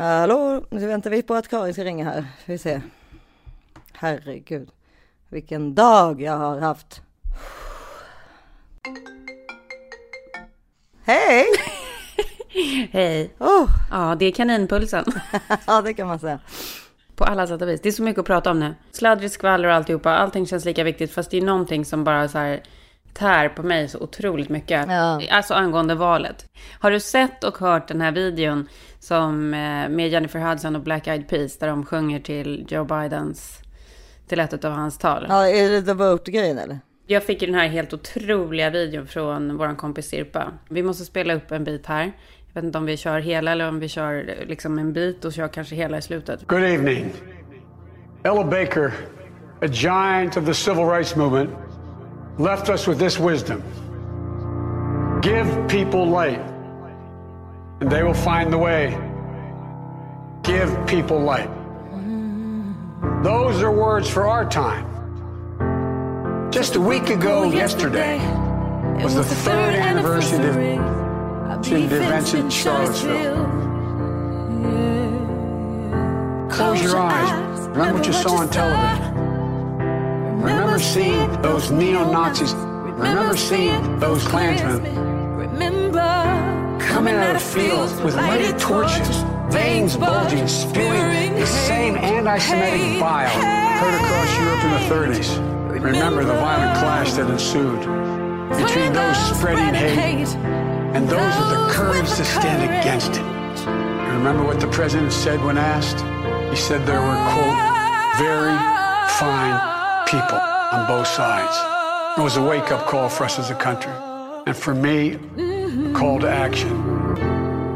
Hallå, nu väntar vi på att Karin ska ringa här. Vi se. Herregud, vilken dag jag har haft. Hej! Hej. Oh, Ja, det är kaninpulsen. ja, det kan man säga. På alla sätt och vis. Det är så mycket att prata om nu. Sladdrigt skvaller och alltihopa. Allting känns lika viktigt. Fast det är någonting som bara så här tär på mig så otroligt mycket. Ja. Alltså angående valet. Har du sett och hört den här videon som eh, med Jennifer Hudson och Black Eyed Peas där de sjunger till Joe Bidens, till ett av hans tal? Ja, är det The Vote-grejen eller? Jag fick ju den här helt otroliga videon från vår kompis Sirpa. Vi måste spela upp en bit här. Jag vet inte om vi kör hela eller om vi kör liksom en bit och kör kanske hela i slutet. Good evening. Ella Baker, a giant of the civil rights movement, left us with this wisdom Give people light, and they will find the way. Give people light. Those are words for our time. Just a week ago, yesterday, was the third anniversary of the events in Charlottesville. Close your eyes. Remember what you saw on television. Remember seeing those neo Nazis. Remember seeing those Klansmen coming out of fields with lighted torches, veins bulging, spewing the same anti Semitic bile heard across Europe in the 30s. Remember the violent clash that ensued between those spreading hate and those with the courage to stand against it. And remember what the president said when asked? He said there were, quote, very fine people on both sides. It was a wake up call for us as a country. And for me, call to action.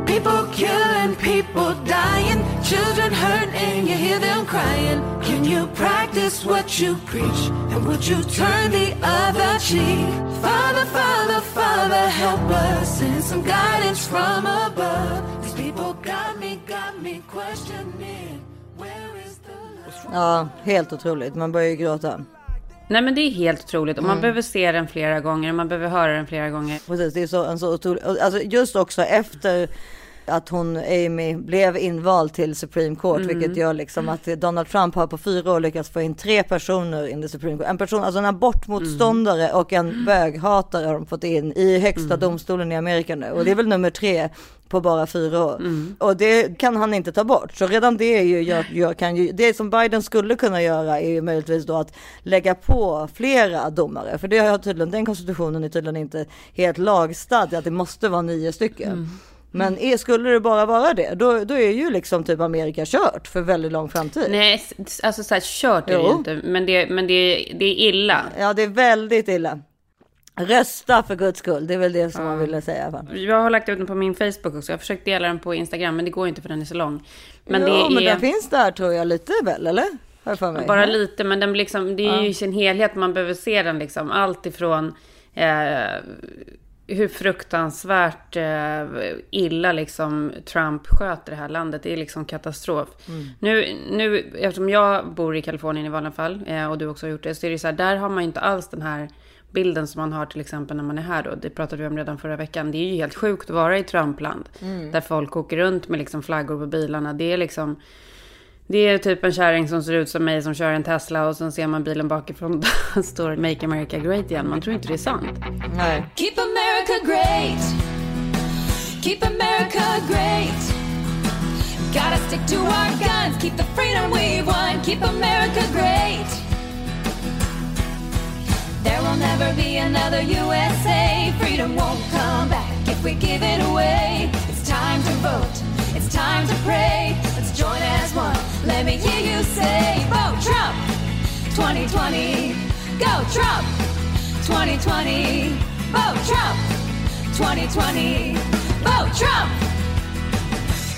People killing, people dying, children hurt, and you hear them crying. Can you practice what you preach? And would you turn the other cheek? Father, Father, Father, help us. Send some guidance from above. These people got me, got me questioning. Where is the love? Ja, helt otroligt. Man börjar ju gråta. Nej men det är helt otroligt och man behöver se den flera gånger och man behöver höra den flera gånger. Precis, det är så, en så otrolig, alltså just också efter att hon, Amy, blev invald till Supreme Court, vilket gör liksom att Donald Trump har på fyra år lyckats få in tre personer in i Supreme Court. En person, alltså en abortmotståndare och en böghatare har de fått in i högsta domstolen i Amerika nu. Och det är väl nummer tre på bara fyra år. Och det kan han inte ta bort. Så redan det är ju, gör, gör, kan ju, det som Biden skulle kunna göra är ju möjligtvis då att lägga på flera domare. För det har tydligen, den konstitutionen är tydligen inte helt lagstadgad, att det måste vara nio stycken. Men är, skulle det bara vara det, då, då är ju liksom typ Amerika kört för väldigt lång framtid. Nej, alltså så här kört är det ju Jo. inte. Men det, men det, det är illa. Ja, det är väldigt illa. Rösta för guds skull, det är väl det som man ville säga. Jag har lagt ut den på min Facebook också. Jag har försökt dela den på Instagram, men det går inte för den är så lång. Men jo, det men är den finns där tror jag lite väl, eller? Bara lite, men den liksom, det är ju i sin helhet man behöver se den liksom. Allt ifrån eh, hur fruktansvärt eh, illa liksom Trump sköter det här landet. Det är liksom katastrof. Nu, nu, eftersom jag bor i Kalifornien i vanliga fall, eh, och du också har gjort det, så är det så här, där har man inte alls den här bilden som man har till exempel när man är här då. Det pratade vi om redan förra veckan. Det är ju helt sjukt att vara i Trumpland. Där folk åker runt med liksom flaggor på bilarna. Det är liksom... Det är typ en kärring som ser ut som mig som kör en Tesla och sen ser man bilen bakifrån och där står Make America Great igen. Man tror inte det är sant. Nej. America great. Keep America great. Gotta stick to our guns. Keep the freedom we won. Keep America great. There will never be another USA. Freedom won't come back if we give it away. It's time to vote. It's time to pray. Let's join as one. Let me hear you say, Vote Trump 2020. Go Trump 2020. Vote Trump 2020. Vote Trump.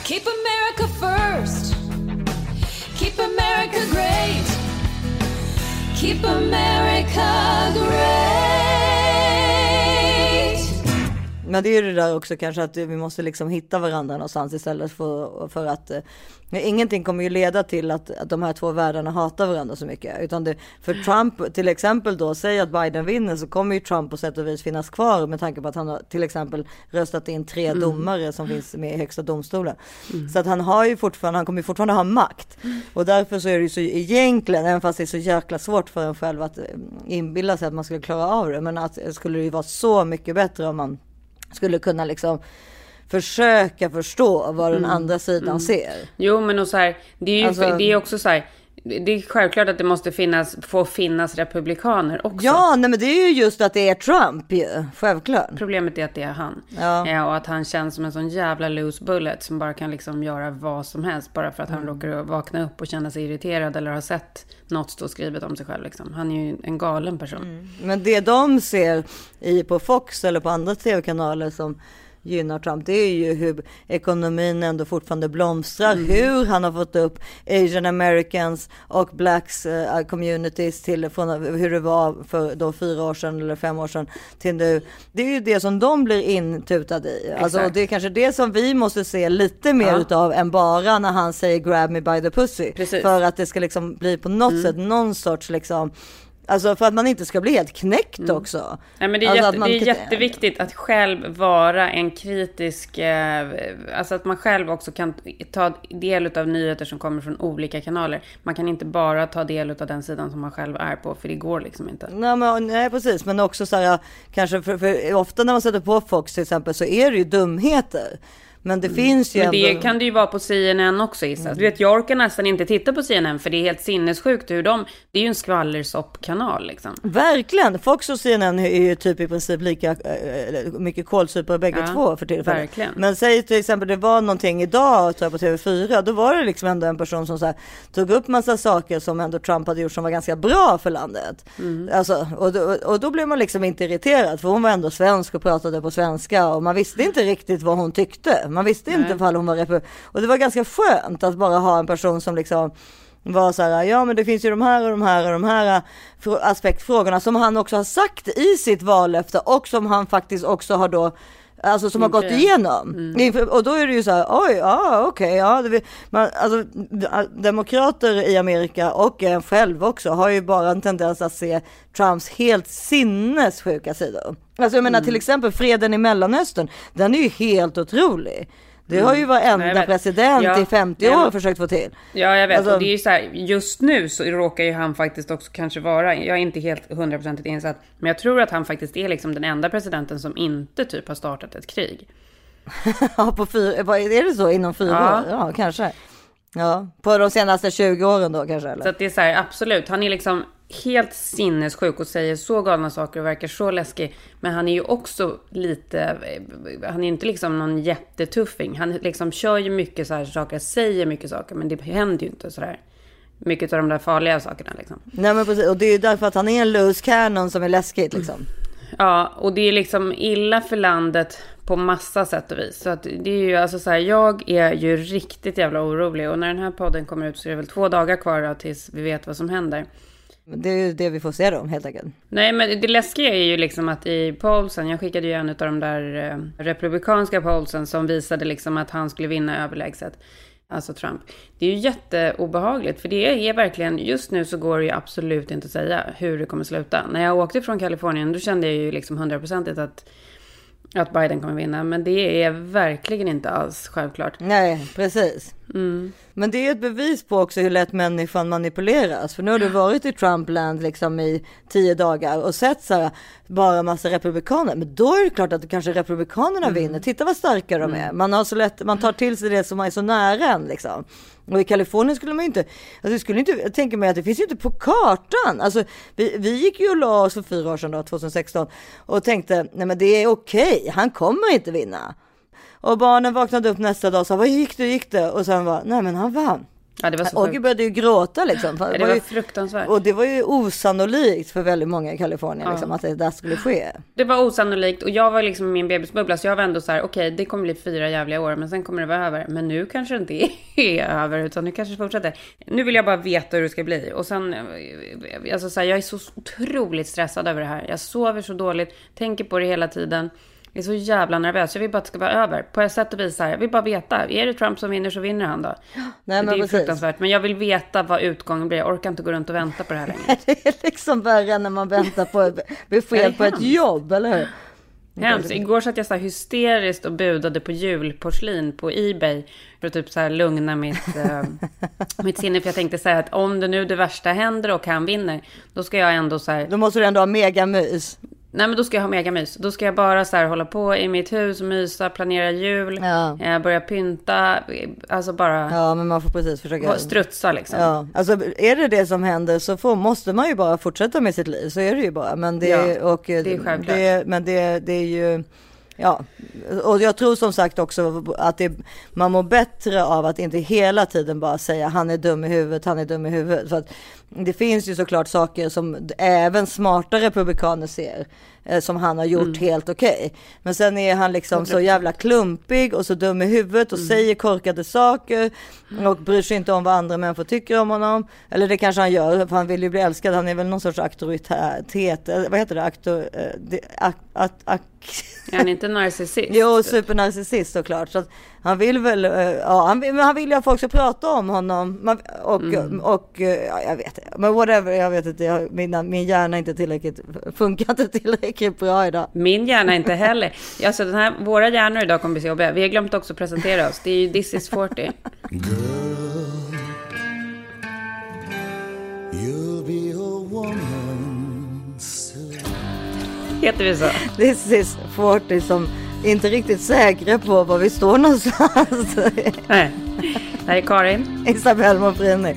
Keep America first. Keep America great. Keep America great. Men det är ju det där också kanske att vi måste liksom hitta varandra någonstans istället för, för att eh, ingenting kommer ju leda till att, att de här två världarna hatar varandra så mycket. Utan det, för Trump till exempel då, säger att Biden vinner så kommer ju Trump på sätt och vis finnas kvar med tanke på att han har till exempel röstat in tre mm. domare som finns med i högsta domstolen. Mm. Så att han har ju fortfarande, han kommer ju fortfarande ha makt. Och därför så är det ju så egentligen, även fast det är så jäkla svårt för en själv att eh, inbilla sig att man skulle klara av det. Men att det skulle ju vara så mycket bättre om man skulle kunna liksom försöka förstå vad den mm. andra sidan mm. ser. Jo, men och så här, det är ju alltså, det är också så här. Det är självklart att det måste finnas, få finnas republikaner också. Ja, nej, men det är ju just att det är Trump ju. Självklart. Problemet är att det är han. Ja. ja. och att han känns som en sån jävla loose bullet som bara kan liksom göra vad som helst bara för att han mm. råkar vakna upp och känna sig irriterad eller har sett något stå skrivet om sig själv. Liksom. Han är ju en galen person. Mm. Men det de ser i på Fox eller på andra tv-kanaler som gynnar Trump, det är ju hur ekonomin ändå fortfarande blomstrar, mm. hur han har fått upp asian americans och blacks uh, communities till från hur det var för då fyra år sedan eller fem år sedan till nu. Det är ju det som de blir intutade i. Alltså, och det är kanske det som vi måste se lite mer ja. utav än bara när han säger grab me by the pussy. Precis. För att det ska liksom bli på något mm. sätt någon sorts liksom Alltså för att man inte ska bli helt knäckt mm. också. Nej, men det är, alltså jätte, det är jätteviktigt att själv vara en kritisk, eh, alltså att man själv också kan ta del av nyheter som kommer från olika kanaler. Man kan inte bara ta del av den sidan som man själv är på, för det går liksom inte. Nej, men, nej precis, men också så här, kanske för, för ofta när man sätter på Fox till exempel så är det ju dumheter. Men det finns ju Men det ändå... kan det ju vara på CNN också Issa. Mm. Du vet, jag orkar nästan inte titta på CNN för det är helt sinnessjukt hur de... Det är ju en skvallersoppkanal liksom. Verkligen! Fox och CNN är ju typ i princip lika äh, mycket kålsupare bägge ja, två för tillfället. Verkligen. Men säg till exempel det var någonting idag tror jag, på TV4. Då var det liksom ändå en person som så här, tog upp massa saker som ändå Trump hade gjort som var ganska bra för landet. Mm. Alltså, och, då, och då blev man liksom inte irriterad för hon var ändå svensk och pratade på svenska och man visste inte riktigt vad hon tyckte. Man visste Nej. inte ifall hon var republik. Och det var ganska skönt att bara ha en person som liksom var så här, ja men det finns ju de här och de här och de här äh, aspektfrågorna som han också har sagt i sitt vallöfte och som han faktiskt också har då Alltså som har gått igenom. Mm. Och då är det ju så här, oj, ja okej, okay, ja. Det, man, alltså, demokrater i Amerika och en själv också har ju bara en tendens att se Trumps helt sinnessjuka sidor. Alltså jag menar mm. till exempel freden i Mellanöstern, den är ju helt otrolig. Det har ju mm. varenda Nej, president ja, i 50 år försökt få till. Ja, jag vet. Alltså, och det är ju så här, just nu så råkar ju han faktiskt också kanske vara, jag är inte helt hundraprocentigt insatt, men jag tror att han faktiskt är liksom den enda presidenten som inte typ har startat ett krig. ja, på fyra, är det så inom fyra ja. år? Ja, kanske. Ja, på de senaste 20 åren då kanske? Eller? Så att det är så här, absolut. Han är liksom helt sinnessjuk och säger så galna saker och verkar så läskig. Men han är ju också lite, han är inte liksom någon jättetuffing. Han liksom kör ju mycket så här saker, säger mycket saker, men det händer ju inte så där. Mycket av de där farliga sakerna liksom. Nej men precis, och det är ju därför att han är en loose cannon som är läskigt liksom. Ja, och det är liksom illa för landet på massa sätt och vis. Så att det är ju alltså så här, jag är ju riktigt jävla orolig. Och när den här podden kommer ut så är det väl två dagar kvar då, tills vi vet vad som händer. Det är ju det vi får se då helt enkelt. Nej men det läskiga är ju liksom att i polsen, jag skickade ju en av de där eh, republikanska polsen som visade liksom att han skulle vinna överlägset. Alltså Trump. Det är ju jätteobehagligt för det är verkligen, just nu så går det ju absolut inte att säga hur det kommer sluta. När jag åkte från Kalifornien då kände jag ju liksom hundraprocentigt att att Biden kommer vinna, men det är verkligen inte alls självklart. Nej, precis. Mm. Men det är ett bevis på också hur lätt människan manipuleras. För nu har du varit i Trumpland liksom i tio dagar och sett så här, bara massa republikaner. Men då är det klart att kanske republikanerna mm. vinner. Titta vad starka de är. Mm. Man har så lätt, man tar till sig det som är så nära en liksom. Och i Kalifornien skulle man inte, alltså skulle inte, jag tänker mig att det finns ju inte på kartan. Alltså vi, vi gick ju och la oss för fyra år sedan då, 2016 och tänkte, nej men det är okej, han kommer inte vinna. Och barnen vaknade upp nästa dag och sa, vad gick det, gick det? Och sen var, nej men han vann. Ja, det var så Oggy började ju gråta liksom. Ja, det var, ju, fruktansvärt. Och det var ju osannolikt för väldigt många i Kalifornien ja. liksom, att det där skulle ske. Det var osannolikt och jag var liksom i min bebisbubbla så jag var ändå så här okej okay, det kommer bli fyra jävliga år men sen kommer det vara över. Men nu kanske det inte är över utan nu kanske det fortsätter. Nu vill jag bara veta hur det ska bli och sen alltså så här, jag är så otroligt stressad över det här. Jag sover så dåligt, tänker på det hela tiden. Jag är så jävla nervös. Jag vill bara att det ska vara över. På ett sätt och vis så här, jag vill bara veta. Är det Trump som vinner så vinner han då. Nej, det men är ju precis. fruktansvärt. Men jag vill veta vad utgången blir. Jag orkar inte gå runt och vänta på det här längre. Det är liksom värre än när man väntar på besked på ett jobb, eller hur? Hemskt. Igår satt jag så här hysteriskt och budade på julporslin på Ebay. För att typ så här lugna mitt, eh, mitt sinne. För jag tänkte här att om det nu det värsta händer och han vinner. Då ska jag ändå så här. Då måste du ändå ha megamys. Nej men då ska jag ha megamys. Då ska jag bara så här hålla på i mitt hus, mysa, planera jul. Ja. Eh, börja pynta. eh, Alltså bara Ja, men man får precis försöka. strutsa liksom. Ja, alltså är det det som händer så får, måste man ju bara fortsätta med sitt liv. Så är det ju bara. Men det, Ja, och, det är självklart. det, men det, det är ju, ja. Och jag tror som sagt också att det, man mår bättre av att inte hela tiden bara säga han är dum i huvudet, han är dum i huvudet. För att det finns ju såklart saker som även smarta republikaner ser. eh, Som han har gjort Mm. helt okej. Men sen är han liksom så jävla klumpig och så dum i huvudet och Mm. säger korkade saker. Och bryr sig inte om vad andra människor tycker om honom. Eller det kanske han gör, för han vill ju bli älskad. Han är väl någon sorts auktoritet. eh, Vad heter det? Aktor, eh, det ak, ak, ak, Är han inte narcissist? Jo, supernarcissist såklart. Så att han vill väl, eh, ja, han, vill- men han vill ju att folk ska prata om honom. Och, Mm. och, eh, ja, jag vet inte. Men whatever, jag vet inte. Jag, mina, min hjärna är inte tillräckligt, funkar inte tillräckligt bra idag. Min hjärna inte heller. Alltså den här, våra hjärnor idag kommer bli så jobbiga. Vi har glömt också presentera oss. Det är ju This is 40. You'll be a woman soon. Heter vi så? This is 40 som inte riktigt säkra på var vi står någonstans. Nej. Det här är Karin. Isabelle Monfrini.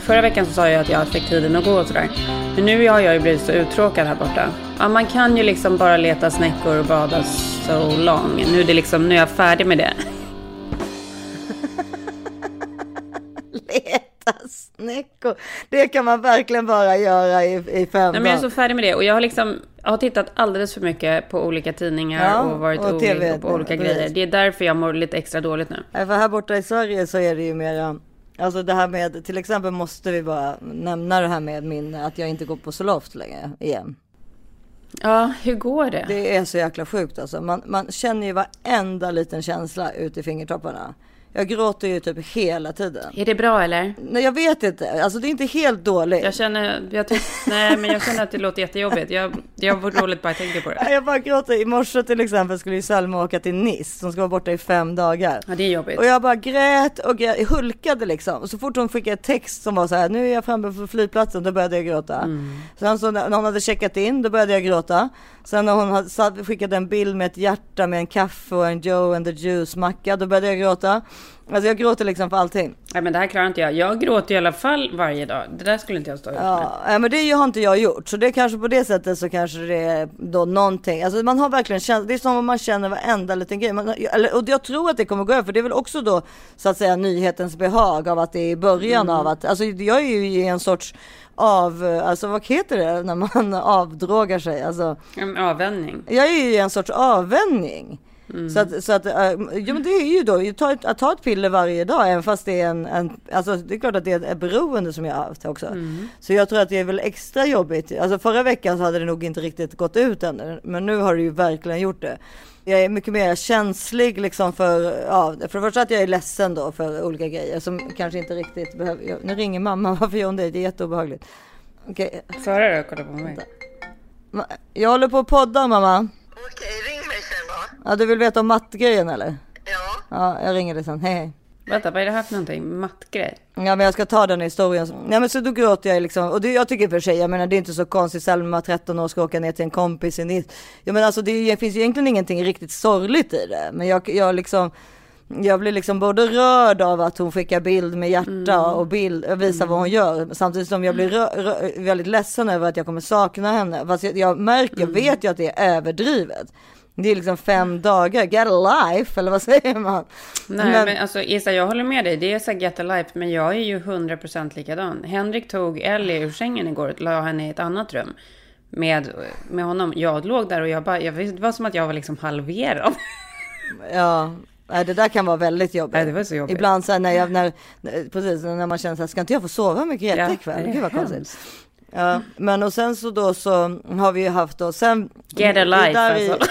Förra veckan så sa jag att jag fick tiden att gå och sådär. Men nu har jag ju blivit så uttråkad här borta. Ja, man kan ju liksom bara leta snäckor och bada so long. Nu är, det liksom, nu är jag färdig med det. Snäckor. Det kan man verkligen bara göra i, i fem Nej, men jag är så färdig med det. Och jag har liksom jag har tittat alldeles för mycket på olika tidningar Ja, och varit och TV, på olika precis. grejer. Det är därför jag mår lite extra dåligt nu. För här borta i Sverige så är det ju mera, alltså det här med, till exempel måste vi bara nämna det här med min, att jag inte går på så loft längre igen. Ja, hur går det? Det är så jäkla sjukt alltså. Man, man känner ju varenda liten känsla ut i fingertopparna. Jag gråter ju typ hela tiden. Är det bra eller? Nej, jag vet inte. Alltså det är inte helt dåligt. Jag känner, jag tyck, nej men jag känner att det låter jättejobbigt. Jag, jag får dåligt bara jag tänker på det. Jag bara gråter. I morse till exempel skulle ju Selma åka till Nice. Som ska vara borta i fem dagar. Ja, det är jobbigt. Och jag bara grät och grät, hulkade liksom. Och så fort hon skickade ett text som var så här, nu är jag framme på flygplatsen, då började jag gråta. Mm. Sen så när hon hade checkat in, då började jag gråta. Sen när hon satt, skickat en bild med ett hjärta med en kaffe och en Joe and the Juice macka, då började jag gråta. Alltså jag gråter liksom för allting. Nej men det här klarar inte jag. Jag gråter i alla fall varje dag. Det där skulle inte jag stå ut med. Ja, nej, men det har inte jag gjort. Så det är kanske på det sättet så kanske det är då någonting. Alltså man har verkligen känt, det är som om man känner varenda liten grej. Man, eller, och jag tror att det kommer gå över, för det är väl också då så att säga nyhetens behag av att det är i början av att, alltså jag är ju i en sorts av, alltså vad heter det när man avdrogar sig? Alltså, En avvänjning. jag är ju en sorts avvänjning. Mm. Så att, så att äh, jo, men det är ju då ta ett, att ta ett piller varje dag, även fast det är en, en alltså det är klart att det är ett beroende som jag har haft också. Mm. Så jag tror att det är väl extra jobbigt. Alltså förra veckan så hade det nog inte riktigt gått ut ännu, men nu har det ju verkligen gjort det. Jag är mycket mer känslig liksom för, ja, för det första att jag är ledsen då för olika grejer som kanske inte riktigt behöver, jag- nu ringer mamma, varför gör hon det? Det är jätteobehagligt. Okej, Sara då, kolla på mig. jag håller på att podda mamma. Okej, ring mig sen då. Ja, du vill veta om mattgrejen eller? Ja. Ja, jag ringer dig sen. Hej hej. Vänta, vad är det här för någonting? Mattgrej? Ja men jag ska ta den historien. Ja men så då gråter jag liksom. Och det, jag tycker för sig, jag menar det är inte så konstigt. Selma 13 år ska åka ner till en kompis i. Ja men alltså det, det finns ju egentligen ingenting riktigt sorgligt i det. Men jag, jag liksom. Jag blir liksom både rörd av att hon skickar bild med hjärta och bild och visar vad hon gör. Samtidigt som jag blir rö, rö, väldigt ledsen över att jag kommer sakna henne. Fast jag, jag märker, jag vet ju att det är överdrivet. Det är liksom fem dagar, get a life eller vad säger man? Nej, men, alltså Isa, jag håller med dig. Det är så get a life, men jag är ju 100% likadan. Henrik tog Ellie ur sängen igår och la henne i ett annat rum. Med, med honom. Jag låg där och jag bara, jag, visste- det var som att jag var liksom halverad. Ja, nej, det där kan vara väldigt jobbigt. Nej, det var så jobbigt. Ibland så här när jag, när, precis när man känner så här, ska inte jag få sova med Greta Ja, ikväll? Gud vad konstigt. Ja, men och sen så då så har vi ju haft då sen. Get a life i- alltså.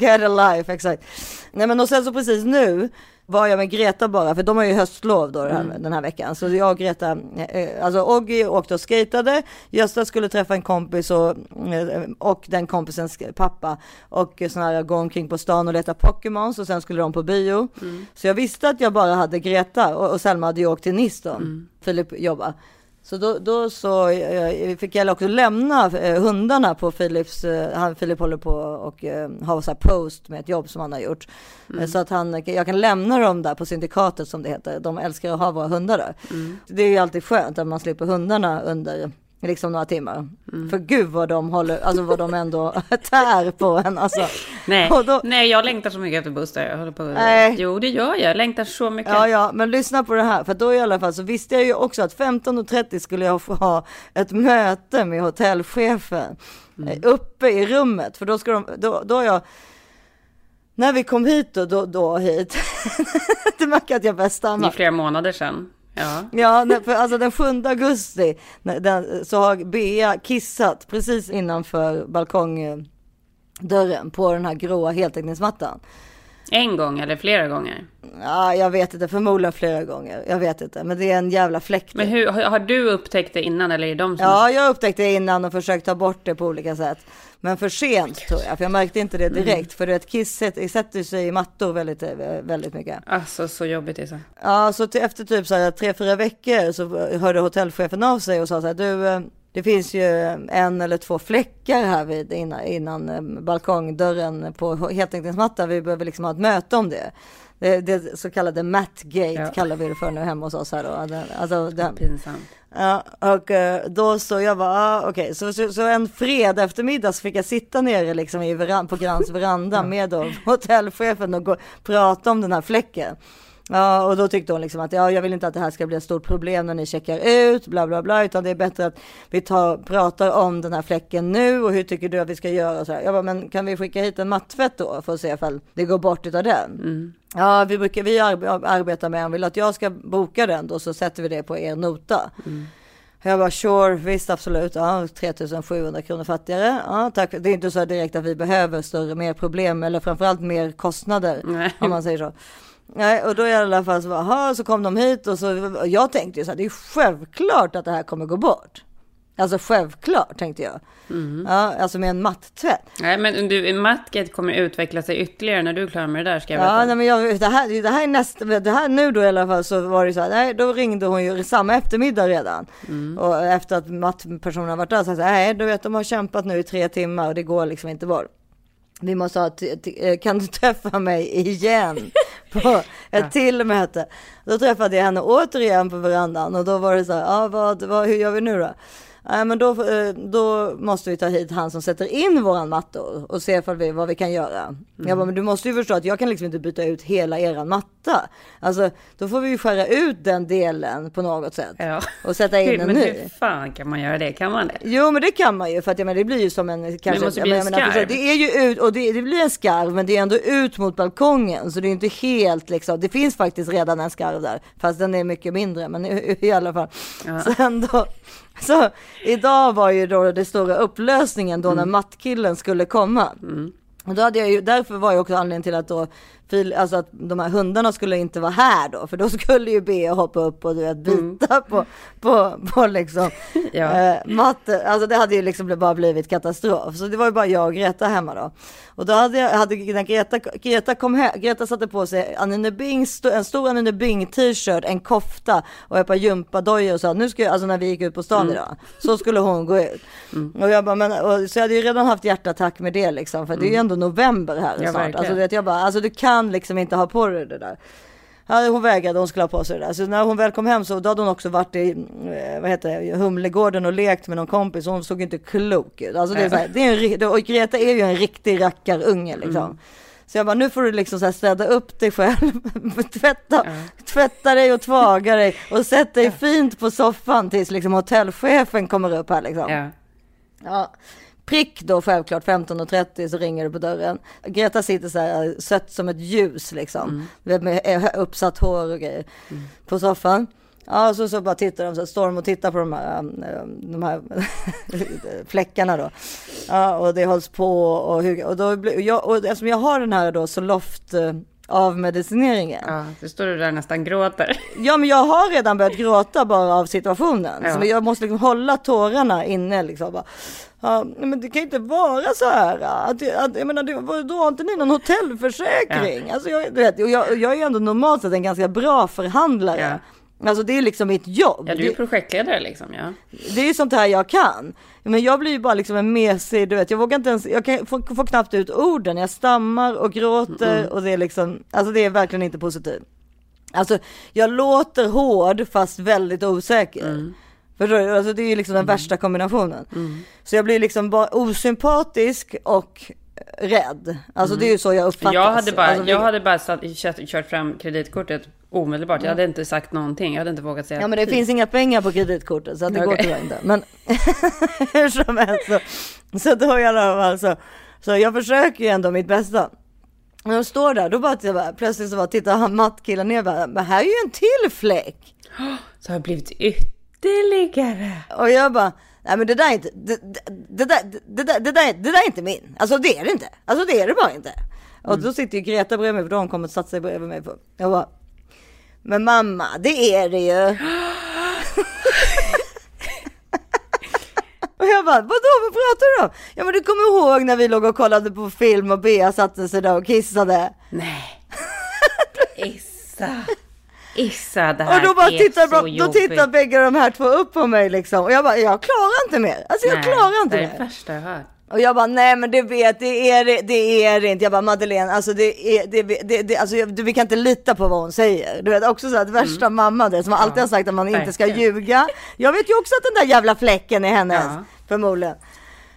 Get a life, exakt. Nej men och sen så precis nu var jag med Greta bara, för de har ju höstlov då den här, den här veckan. Så jag och Greta, eh, alltså Oggy åkte och skatade, Gösta skulle träffa en kompis och, eh, och den kompisens pappa och sån här gå omkring på stan och leta Pokémons och sen skulle de på bio. Så jag visste att jag bara hade Greta och, och Selma hade ju åkt till Nice då, Filip jobba. Så då, då så fick jag också lämna eh, hundarna på Philips, eh, han, Filip håller på och eh, har så post med ett jobb som han har gjort. Eh, Så att han, jag kan lämna dem där på syndikatet som det heter. De älskar att ha våra hundar där. Det är ju alltid skönt att man slipper hundarna under liksom några timmar. För gud vad de håller, alltså vad de ändå tär på en alltså. Nej, Och då- nej, jag längtar så mycket efter Buster. Jag håller på. Nej. Jo, det gör jag. Jag längtar så mycket. Ja, ja, men lyssna på det här, för då i alla fall så visste jag ju också att 15.30 skulle jag få ha ett möte med hotellchefen eh, uppe i rummet, för då ska de, då, då jag, när vi kom hit då, då, då hit, det märker att jag börjar Det stamma. är flera månader sedan. Ja. Ja, för alltså den 7 augusti den, så har Bea kissat precis innanför balkongdörren på den här gråa heltäckningsmattan. En gång eller flera gånger. Ja, jag vet inte, förmodligen flera gånger. Jag vet inte, men det är en jävla fläkt. Men hur, har har du upptäckt det innan eller är det de som... Ja, jag upptäckte det innan och försökt ta bort det på olika sätt. Men för sent tror jag, för jag märkte inte det direkt. För du vet, kiss sätter sig i mattor väldigt, eh, väldigt mycket. Alltså så jobbigt det är så. Ja, så till, efter typ så här tre, fyra veckor så hörde hotellchefen av sig och sa så här, du, eh, det finns ju en eller två fläckar här vid, innan, innan eh, balkongdörren på heltäckningsmattan. Vi behöver liksom ha ett möte om det. Det, det så kallade Mattgate Ja. kallar vi det för nu hemma hos oss här då. Alltså, den, Pinsamt. Ja, och eh, då så jag bara, ah, okej, så, så, så en fredag eftermiddag så fick jag sitta nere liksom i veran, på Grans veranda med då hotellchefen och gå, prata om den här fläcken. Ja, och då tyckte hon liksom att ja, jag vill inte att det här ska bli ett stort problem när ni checkar ut, bla bla bla, utan det är bättre att vi tar, pratar om den här fläcken nu och hur tycker du att vi ska göra? Så här. Jag bara, men kan vi skicka hit en mattvätt då för att se ifall det går bort utav den? Ja, vi brukar, vi arbe- arbetar med en, vill att jag ska boka den då så sätter vi det på er nota. Jag bara sure, visst absolut, ja 3700 kronor fattigare. Ja, tack. Det är inte så direkt att vi behöver större, mer problem eller framförallt mer kostnader Nej. om man säger så. Nej, och då i alla fall så, aha, så kom de hit och så, jag tänkte ju så här, det är självklart att det här kommer gå bort. Alltså självklart tänkte jag. Ja, alltså med en mattvätt. Nej, men du, Matgate kommer utveckla sig ytterligare när du är klar med det där ska jag Ja, veta. nej, men jag, det, här, det här är nästa, det här nu då i alla fall så var det så här, nej, då ringde hon ju samma eftermiddag redan. Och efter att mattpersonen varit där så här, nej, du vet de har kämpat nu i tre timmar och det går liksom inte bort. Vi måste ha, eh, kan du träffa mig igen på ett till möte? Då träffade jag henne återigen på verandan och då var det så här, ja, vad, vad, hur gör vi nu då? Nej, men då, eh, då måste vi ta hit han som sätter in våran mattor och se ifall vi, vad vi kan göra. Jag bara, men du måste ju förstå att jag kan liksom inte byta ut hela eran matta. Alltså, då får vi ju skära ut den delen på något sätt Ja. och sätta in en men ny. hur fan kan man göra det? Kan man det? Jo men det kan man ju för att jag menar, det blir ju som en kanske, måste bli en menar, skarv. Det är ju ut och det, det blir en skarv men det är ändå ut mot balkongen så det är inte helt liksom. Det finns faktiskt redan en skarv där fast den är mycket mindre men i, i alla fall. Sen då, så idag var ju då det stora upplösningen då när mattkillen skulle komma. Och då hade jag ju, därför var ju också anledningen till att då alltså att de här hundarna skulle inte vara här då, för då skulle ju Bea hoppa upp och du vet bita på, på, på liksom Ja. eh, matte. Alltså det hade ju liksom bara blivit katastrof. Så det var ju bara jag och Greta hemma då. Och då hade jag, hade, när Greta, Greta kom hem, Greta satte på sig Annine Bing, en stor Annine Bing t-shirt, en kofta och ett par gympadojor och sa nu ska jag, alltså när vi gick ut på stan idag, så skulle hon gå ut. Och jag bara, men, och, så jag hade ju redan haft hjärtattack med det liksom, för det är ju ändå november här Ja, snart. verkligen. Alltså, vet, jag bara, alltså du kan liksom inte ha på dig det där. Ja, hon vägrade, hon skulle ha på sig det där. Så när hon väl kom hem så då hade hon också varit i, eh, vad heter det, Humlegården och lekt med någon kompis. Hon såg inte klok ut. Alltså det är så här, det är en, och Greta är ju en riktig rackarunge liksom. Så jag bara, nu får du liksom så här städa upp dig själv, tvätta, tvätta dig och tvaga dig och sätt dig fint på soffan tills liksom hotellchefen kommer upp här liksom. Ja. Ja. Prick då självklart 15.30 så ringer det på dörren. Greta sitter så här sött som ett ljus liksom. Vet, Med eh, uppsatt hår och grejer på soffan. Ja, så, så bara tittar de, så står de och tittar på de här, um, de här fläckarna då. Ja, och det hålls på och, hur, och, då, blir- jag, och eftersom jag har den här då Zoloft eh, avmedicineringen. Ja, så står du där nästan gråter. Ja, men jag har redan börjat gråta bara av situationen. Ja. Så jag måste liksom hålla tårarna inne liksom. Bara, ja, men det kan ju inte vara så här. Att, att, jag menar, det, då har inte ni någon hotellförsäkring? Alltså, jag, du vet, jag, jag är ändå normalt sett en ganska bra förhandlare. Alltså det är liksom mitt jobb. Ja, du är projektledare liksom. Ja. det är sånt här jag kan. Men jag blir ju bara liksom en mesig, du vet, jag vågar inte ens, jag kan, får, får knappt ut orden. Jag stammar och gråter och det är liksom, alltså det är verkligen inte positivt. Alltså jag låter hård fast väldigt osäker. Förstår du? Alltså det är ju liksom den värsta kombinationen. Så jag blir liksom bara osympatisk och rädd. Alltså det är ju så jag uppfattas. Jag hade bara, alltså, jag hade bara satt, kört, kört fram kreditkortet omedelbart. Jag hade inte sagt någonting. Jag hade inte vågat säga Ja men det ett finns inga pengar på kreditkortet så att det går Okej. tyvärr inte. Men hur som helst så, så då i alla fall så, så jag försöker ju ändå mitt bästa. När de står där då bara, jag bara plötsligt så bara tittar han mattkillen ner bara, men här är ju en till fläck. Så har det blivit ytterligare. Och jag bara, nej men det där är inte, det, där, det, där, det, där, det där är inte min. Alltså det är det inte. Alltså det är det bara inte. Och då sitter ju Greta bredvid mig för då har hon kommit och satt sig bredvid mig. Jag bara, men mamma det är det ju. Och jag bara, vadå vad pratar du om? Ja men du kommer ihåg när vi låg och kollade på film och Bea satte sig där och kissade. Nej. Issa. Issa, det här Och då bara är tittar, så då jobbigt. tittar bägge de här två upp på mig liksom. Och jag bara, jag klarar inte mer. Alltså jag Nej, klarar inte Det är mer. det värsta jag hört. Och jag bara, nej men det vet, det är det, är inte. Jag bara, Madeleine, alltså det är, det, det, det alltså du, vi kan inte lita på vad hon säger. Du vet också så att värsta mamma det som alltid har sagt att man inte ska Mm. ljuga. Jag vet ju också att den där jävla fläcken är hennes, Ja. förmodligen.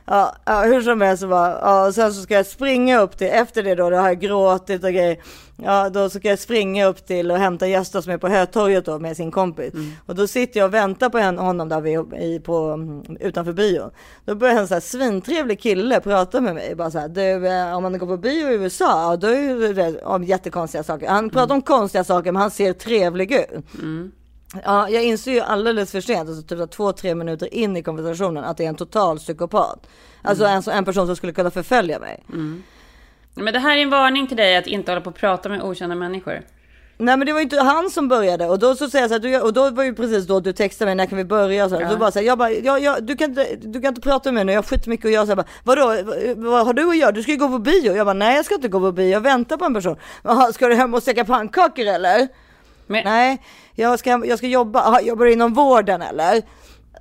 Ja, ja, hur som helst så bara, ja, och sen så ska jag springa upp till, efter det då, då har jag gråtit och grejer. Ja, då ska jag springa upp till och hämta Gösta som är på Hötorget då med sin kompis. Och då sitter jag och väntar på honom där vid, i, på, mm, utanför bion. Då börjar en så här svintrevlig kille prata med mig. Bara så här, du, eh, om man går på bio i USA, då är det om jättekonstiga saker. Han pratar om konstiga saker, men han ser trevlig ut. Ja, jag inser ju alldeles för sent, alltså typ två, tre minuter in i konversationen, att det är en total psykopat. Alltså en, en person som skulle kunna förfölja mig. Men det här är en varning till dig att inte hålla på och prata med okända människor. Nej men det var inte han som började och då så säger jag så här, du, och då var ju precis då du textade mig när kan vi börja så. Ja. då bara så här, jag bara, jag, jag, du, kan inte, du kan inte prata med mig nu, jag har skitmycket att göra. Så jag bara, vadå, vad, har du att göra? Du ska ju gå på bio. Jag bara, nej jag ska inte gå på bio, jag väntar på en person. Jaha, ska du hem och steka pannkakor eller? Men, Nej, jag ska, jag ska jobba, Aha, jobbar du inom vården eller?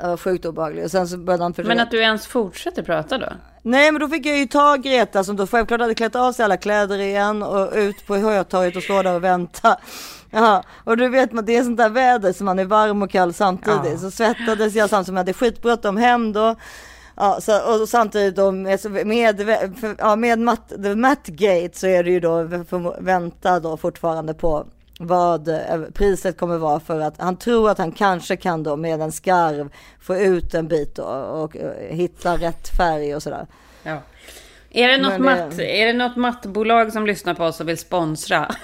Ja, sjukt obehagligt. Och sen så började han försöka. men att du ens fortsätter prata då? Nej men då fick jag ju ta Greta som då självklart hade klätt av sig alla kläder igen och ut på Hötorget och stå där och vänta. Ja, och du vet man det är sånt där väder som man är varm och kall samtidigt. Ja. Så svettades jag samtidigt som jag hade skitbråttom hem då. Ja, så, och samtidigt då med, med, ja, med Matt, the Mattgate så är det ju då vänta då fortfarande på vad eh, priset kommer vara för att han tror att han kanske kan då med en skarv få ut en bit då, och eh, hitta rätt färg och sådär. Ja. Är det, något det- matt, är det något mattbolag som lyssnar på oss och vill sponsra?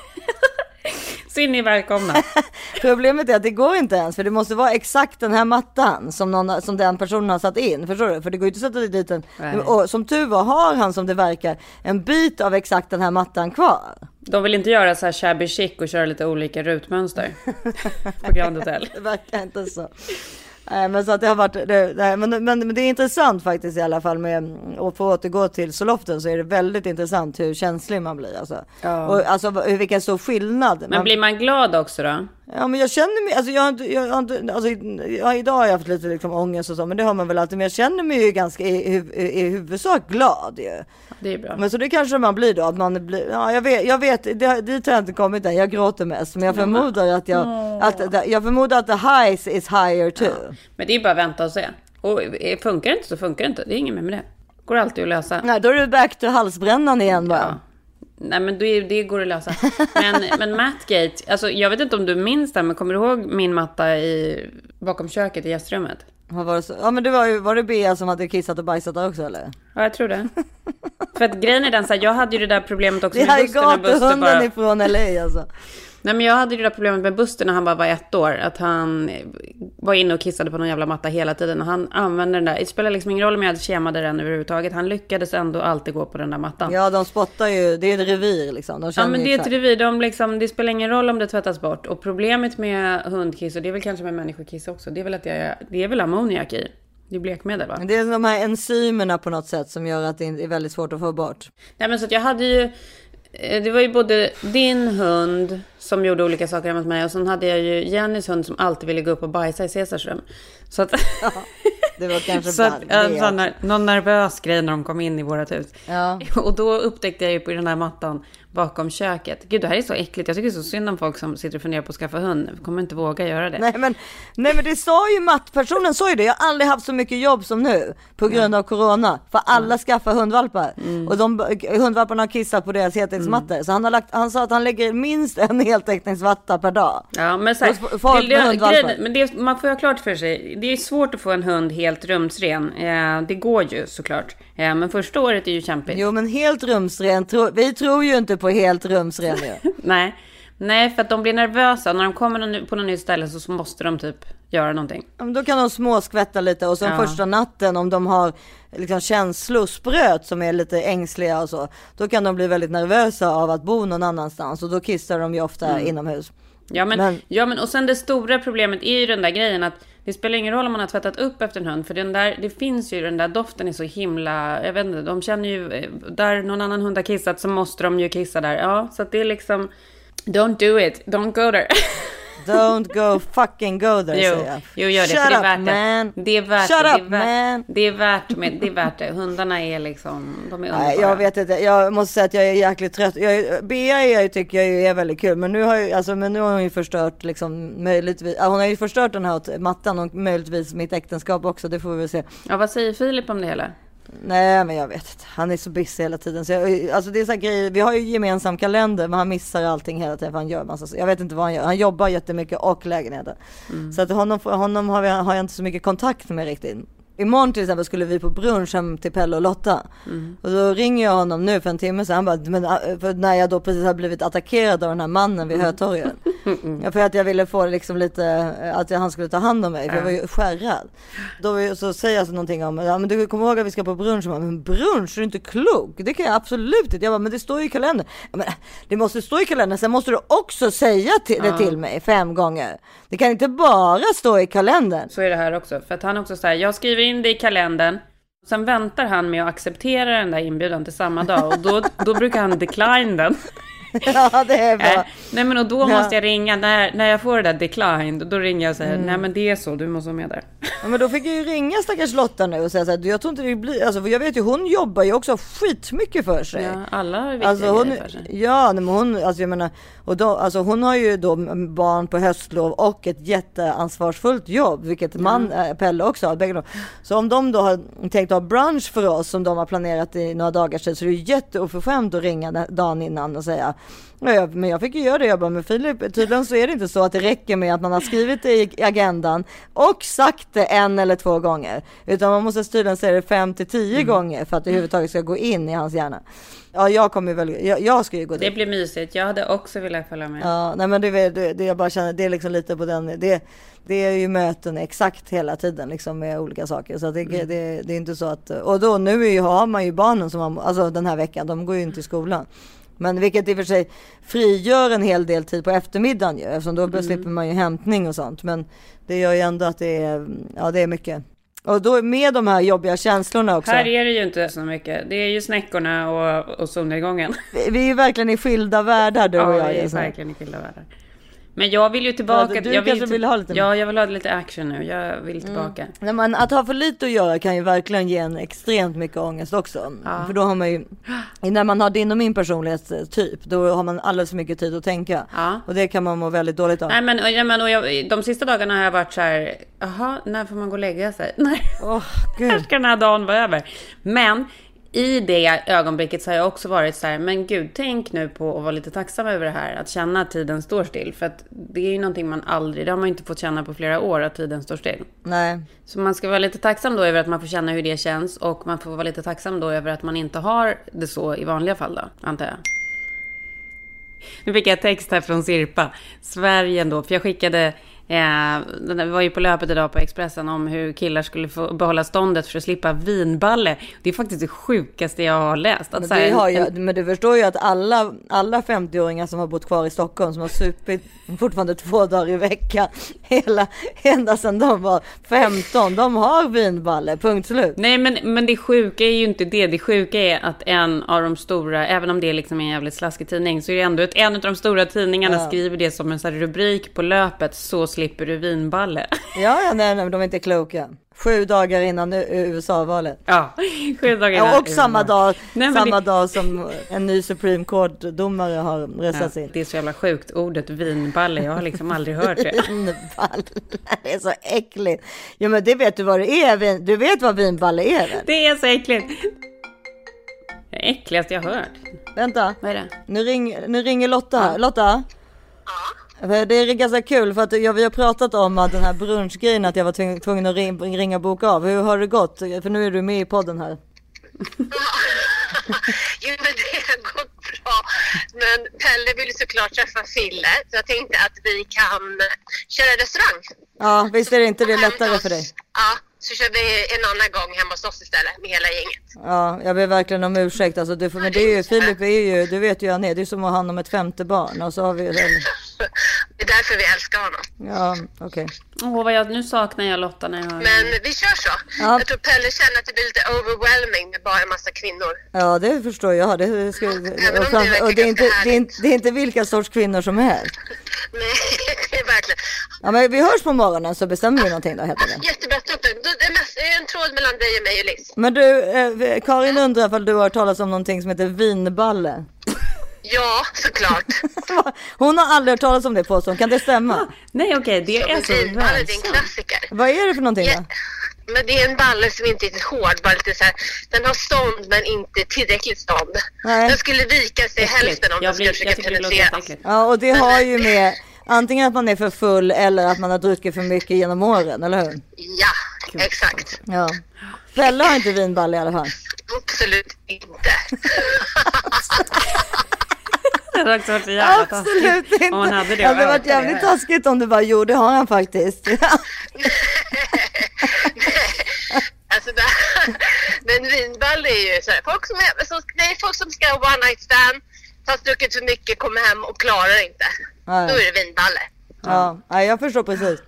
Så är välkomna. Problemet är att det går inte ens för det måste vara exakt den här mattan som, någon, som den personen har satt in. Förstår du? För det går ju inte att sätta dit en. Nej. Och som tur var har han som det verkar en bit av exakt den här mattan kvar. De vill inte göra så här shabby chic och köra lite olika rutmönster på Grand Hotel. Det verkar inte så. Nej, men så att det har varit, det, nej, men, men, men det är intressant faktiskt i alla fall med, och få återgå till Soloften så är det väldigt intressant hur känslig man blir alltså. Ja. Och alltså hur- vilken stor skillnad. Men man, blir man glad också då? Ja men jag känner mig, alltså jag har inte, jag har inte, alltså ja, idag har jag haft lite liksom ångest och så, men det har man väl alltid, men jag känner mig ju ganska i, i, i huvudsak glad ju. Det är bra. Men så det kanske man blir då, att man blir, ja jag vet, jag vet, det, dit har jag inte kommit än, jag gråter mest, men jag förmodar att jag, att, jag förmodar att the highs is higher too. Men det är bara att vänta och se. Och eh, funkar det inte så funkar det inte. Det är inget mer med det. Går alltid att lösa. Nej då är du back to halsbrännan igen bara. Ja. Nej men det, det går att lösa. Men, men Mattgate, alltså jag vet inte om du minns det, men kommer du ihåg min matta i, bakom köket i gästrummet? Har varit så, ja men det var ju, var det Bea som hade kissat och bajsat där också eller? Ja, jag tror det. För att grejen är den så här, jag hade ju det där problemet också Det med här är Buster när Buster gatuhunden bara... ifrån LA alltså. Nej men jag hade ju det där problemet med Buster när han bara var ett år. Att han var inne och kissade på någon jävla matta hela tiden. Och han använde den där. Det spelar liksom ingen roll om jag kemade den överhuvudtaget. Han lyckades ändå alltid gå på den där mattan. Ja, de spottar ju. Det är ett revir liksom. De Ja men det är ett revir, de liksom, det spelar ingen roll om det tvättas bort. Och problemet med hundkiss, och det är väl kanske med människokiss också, det är väl att jag, det är väl ammoniak i. Det är blekmedel va? Det är de här enzymerna på något sätt som gör att det är väldigt svårt att få bort. Nej men så att jag hade ju, det var ju både din hund som gjorde olika saker hemma hos mig och sen hade jag ju Jennys hund som alltid ville gå upp och bajsa i Caesars rum. Så att, Det var kanske så att där, någon nervös grej när de kom in i vårt hus. Ja. Och då upptäckte jag ju på den här mattan bakom köket. Gud det här är så äckligt. Jag tycker så synd om folk som sitter och funderar på att skaffa hund. Jag kommer inte våga göra det. Nej men, nej men det sa ju mattpersonen sa ju det. Jag har aldrig haft så mycket jobb som nu på grund av corona. För alla skaffar hundvalpar Mm. och de hundvalparna har kissat på deras heltäckningsmattor. Så han har lagt, han sa att han lägger minst en heltäckningsmatta per dag. Ja, men så här, folk med det, grejen, men det, man får ju ha klart för sig. Det är svårt att få en hund helt rumsren. Eh, det går ju såklart. Eh, men första året är ju kämpigt. Jo men helt rumsren, tro, vi tror ju inte på helt rumsren. Nej. Nej, för att de blir nervösa. När de kommer på något nytt ställe så måste de typ göra någonting. Ja, men Då kan de småskvätta lite och sen Ja. första natten om de har liksom känslospröt som är lite ängsliga och så. Då kan de bli väldigt nervösa av att bo någon annanstans och då kissar de ju ofta Mm. inomhus. Ja men, Men- ja, men och sen det stora problemet är ju den där grejen att det spelar ingen roll om man har tvättat upp efter en hund. För den där, det finns ju den där doften är så himla, jag vet inte, de känner ju, där någon annan hund har kissat så måste de ju kissa där. Ja, så att det är liksom, don't do it, don't go there. Don't go fucking go there Jo, säger jag. jo gör det, Shut för det är up, värt man. det. Det är värt Shut det. up det, är värt, man. det är värt med, det är värt det. Hundarna är liksom, de är Nej, underbara. jag vet inte. Jag måste säga att jag är jäkligt trött. Jag, Bea jag tycker jag är väldigt kul, men nu har, jag, alltså, men nu har hon ju förstört liksom möjligtvis. Hon har ju förstört den här mattan och möjligtvis mitt äktenskap också. Det får vi väl se. Ja, vad säger Filip om det hela? Nej, men jag vet inte. Han är så busy hela tiden. Så jag, alltså det är så grejer. Vi har ju gemensam kalender, men han missar allting hela tiden. För han gör massa, jag vet inte vad han gör. Han jobbar jättemycket och lägenheten. Så att honom, honom har, vi, har jag inte så mycket kontakt med riktigt. Imorgon till exempel skulle vi på brunch hem till Pelle och Lotta. Och då ringer jag honom nu för en timme sedan. Han bara, men, äh, för när jag då precis har blivit attackerad av den här mannen vid Hötorget. Ja, för att jag ville få liksom lite, äh, att han skulle ta hand om mig. För jag var ju skärrad. Då så säger jag så någonting om, ja men du kommer ihåg att vi ska på brunch? Jag bara, men brunch, är du inte klok? Det kan jag absolut inte. Jag bara, men det står ju i kalendern. Men, det måste stå i kalendern, sen måste du också säga till, det till mig fem gånger. Det kan inte bara stå i kalendern. Så är det här också. För att han också säger, jag skriver in det i kalendern. Sen väntar han med att acceptera den där inbjudan till samma dag. Och då, då brukar han decline den. Ja, det är bra. Äh, nej men och då måste jag ringa, när, när jag får det där declined, då ringer jag och säger, Mm. nej men det är så, du måste vara med där. Ja, men då fick jag ju ringa stackars Lotta nu och säga så här, jag tror inte det blir, alltså för jag vet ju hon jobbar ju också skitmycket för sig. Ja, alla har viktiga Alltså hon, för sig. ja men hon, alltså jag menar, och då, alltså hon har ju då barn på höstlov och ett jätteansvarsfullt jobb, vilket man, äh, Pelle också har, bägge de. Så om de då har tänkt ha brunch för oss som de har planerat i några dagar sedan så är det jätteoförskämt att ringa dagen innan och säga men jag fick ju göra det, jag bara, men Filip, tydligen så är det inte så att det räcker med att man har skrivit det i agendan och sagt det en eller två gånger. Utan man måste tydligen säga det fem till tio Mm. gånger för att det överhuvudtaget ska gå in i hans hjärna. Ja, jag kommer väl, jag, jag ska ju gå Det dit. blir mysigt, jag hade också velat följa med. Ja, nej men det, är- det, det jag bara känner, det är liksom lite på den, det, det är ju möten exakt hela tiden liksom med olika saker. Så det, Mm. det, det är inte så att, och då nu är ju, har man ju barnen som har, alltså den här veckan, de går ju inte i skolan. Men vilket i och för sig frigör en hel del tid på eftermiddagen ju, eftersom då Mm. slipper man ju hämtning och sånt. Men det gör ju ändå att det är, ja det är mycket. Och då med de här jobbiga känslorna också. Här är det ju inte så mycket. Det är ju snäckorna och, och solnedgången. Vi- Vi är ju verkligen i skilda världar du och Ja, jag. vi är verkligen i skilda världar. Men jag vill ju tillbaka. Ja, du jag kanske vill ha lite mer. Ja, jag vill ha lite action nu. Jag vill tillbaka. Nej, men att ha för lite att göra kan ju verkligen ge en extremt mycket ångest också. Ja. För då har man ju, när man har din och min personlighetstyp, då har man alldeles för mycket tid att tänka. Ja. Och det kan man må väldigt dåligt av. Nej men, ja, men och jag, de sista dagarna har jag varit så här, jaha, när får man gå och lägga sig? Nej, när gud. ska den här dagen vara över? Men i det ögonblicket så har jag också varit så här, men gud, tänk nu på att vara lite tacksam över det här, att känna att tiden står still. För att det är ju någonting man aldrig, det har man ju inte fått känna på flera år, att tiden står still. Nej. Så man ska vara lite tacksam då över att man får känna hur det känns och man får vara lite tacksam då över att man inte har det så i vanliga fall då, antar jag. Nu fick jag text här från Sirpa. Sverige ändå, för jag skickade Eh, vi var ju på löpet idag på Expressen om hur killar skulle få behålla ståndet för att slippa vinballe. Det är faktiskt det sjukaste jag har läst. Att Men, så här, har ju, en- men du förstår ju att alla, alla 50-åringar som har bott kvar i Stockholm som har supit fortfarande två dagar i veckan hela, ända sedan de var 15, de har vinballe, punkt slut. Nej men, men det sjuka är ju inte det. Det sjuka är att en av de stora, även om det är liksom en jävligt slaskig tidning, så är det ändå att en av de stora tidningarna Ja. skriver det som en här rubrik på löpet, så slipper du vinballe. Ja, ja nej, nej, de är inte kloka. Sju dagar innan USA-valet. Ja, sju dagar Ja, innan- och samma dag, Nej, samma det- dag som en ny Supreme Court-domare har röstats Ja, in. det är så jävla sjukt, ordet vinballe. Jag har liksom aldrig hört det. Vinballe, det är så äckligt. Ja men det vet du vad det är, du vet vad vinballe är väl? Det är så äckligt. Det äckligaste jag har hört. Vänta, Vad är det? nu, ring, nu ringer Lotta här. Lotta? Det är ganska kul för att jag, vi har pratat om att den här brunchgrejen att jag var tvungen, att ring, ringa och boka av. Hur har det gått? För nu är du med i podden här. Jo, men det har gått bra. Men Pelle vill såklart träffa Fille, så jag tänkte att vi kan köra restaurang. Ja, visst är det inte det lättare för dig? Ja, så kör vi en annan gång hemma hos oss istället med hela gänget. Ja, jag ber verkligen om ursäkt. Alltså, du, men det är ju, Filip är ju, du vet ju hur han är. Det är som att ha hand om ett femte barn. Och så har vi, Det är därför vi älskar honom. ja, okej. Åh, vad jag, nu saknar jag Lotta när jag hör Men vi kör så. Ja. Jag tror Pelle känner att det blir lite overwhelming med bara en massa kvinnor. Ja, det förstår jag. Det, det, ska, Även om och, det och är inte, det, är inte, det är inte vilka sorts kvinnor som helst. Nej, verkligen. Ja, men vi hörs på morgonen så bestämmer vi någonting då helt enkelt. Jättebra, toppen. En tråd mellan dig och mig och Liz. Men du, eh, Karin undrar ifall du har hört talas om någonting som heter vinballe. Ja, såklart. Hon har aldrig hört talas om det påstår hon. Kan det stämma? Nej okej, det är så vinballe, det är en klassiker. Vad är det för någonting Ja, då? Men det är en balle som inte är riktigt hård, bara lite så här, den har stånd men inte tillräckligt stånd. Nej. Den skulle vika sig hälften om Jag, den skulle blir, försöka penetrera. Ja, och det har ju med antingen att man är för full eller att man har druckit för mycket genom åren, eller hur? Ja, exakt. Ja. Pelle har inte vinballe i alla fall. Absolut inte. Det hade varit så jävla Absolut taskigt inte. Om man hade det. det hade varit jävligt taskigt om du bara, jo det har han faktiskt. alltså, det, men vinballe är ju så här, folk som, är, som, det är folk som ska ha one night stand, fast druckit för mycket, kommer hem och klarar inte. Nej. Då är det vinballe. Ja, ja jag förstår precis.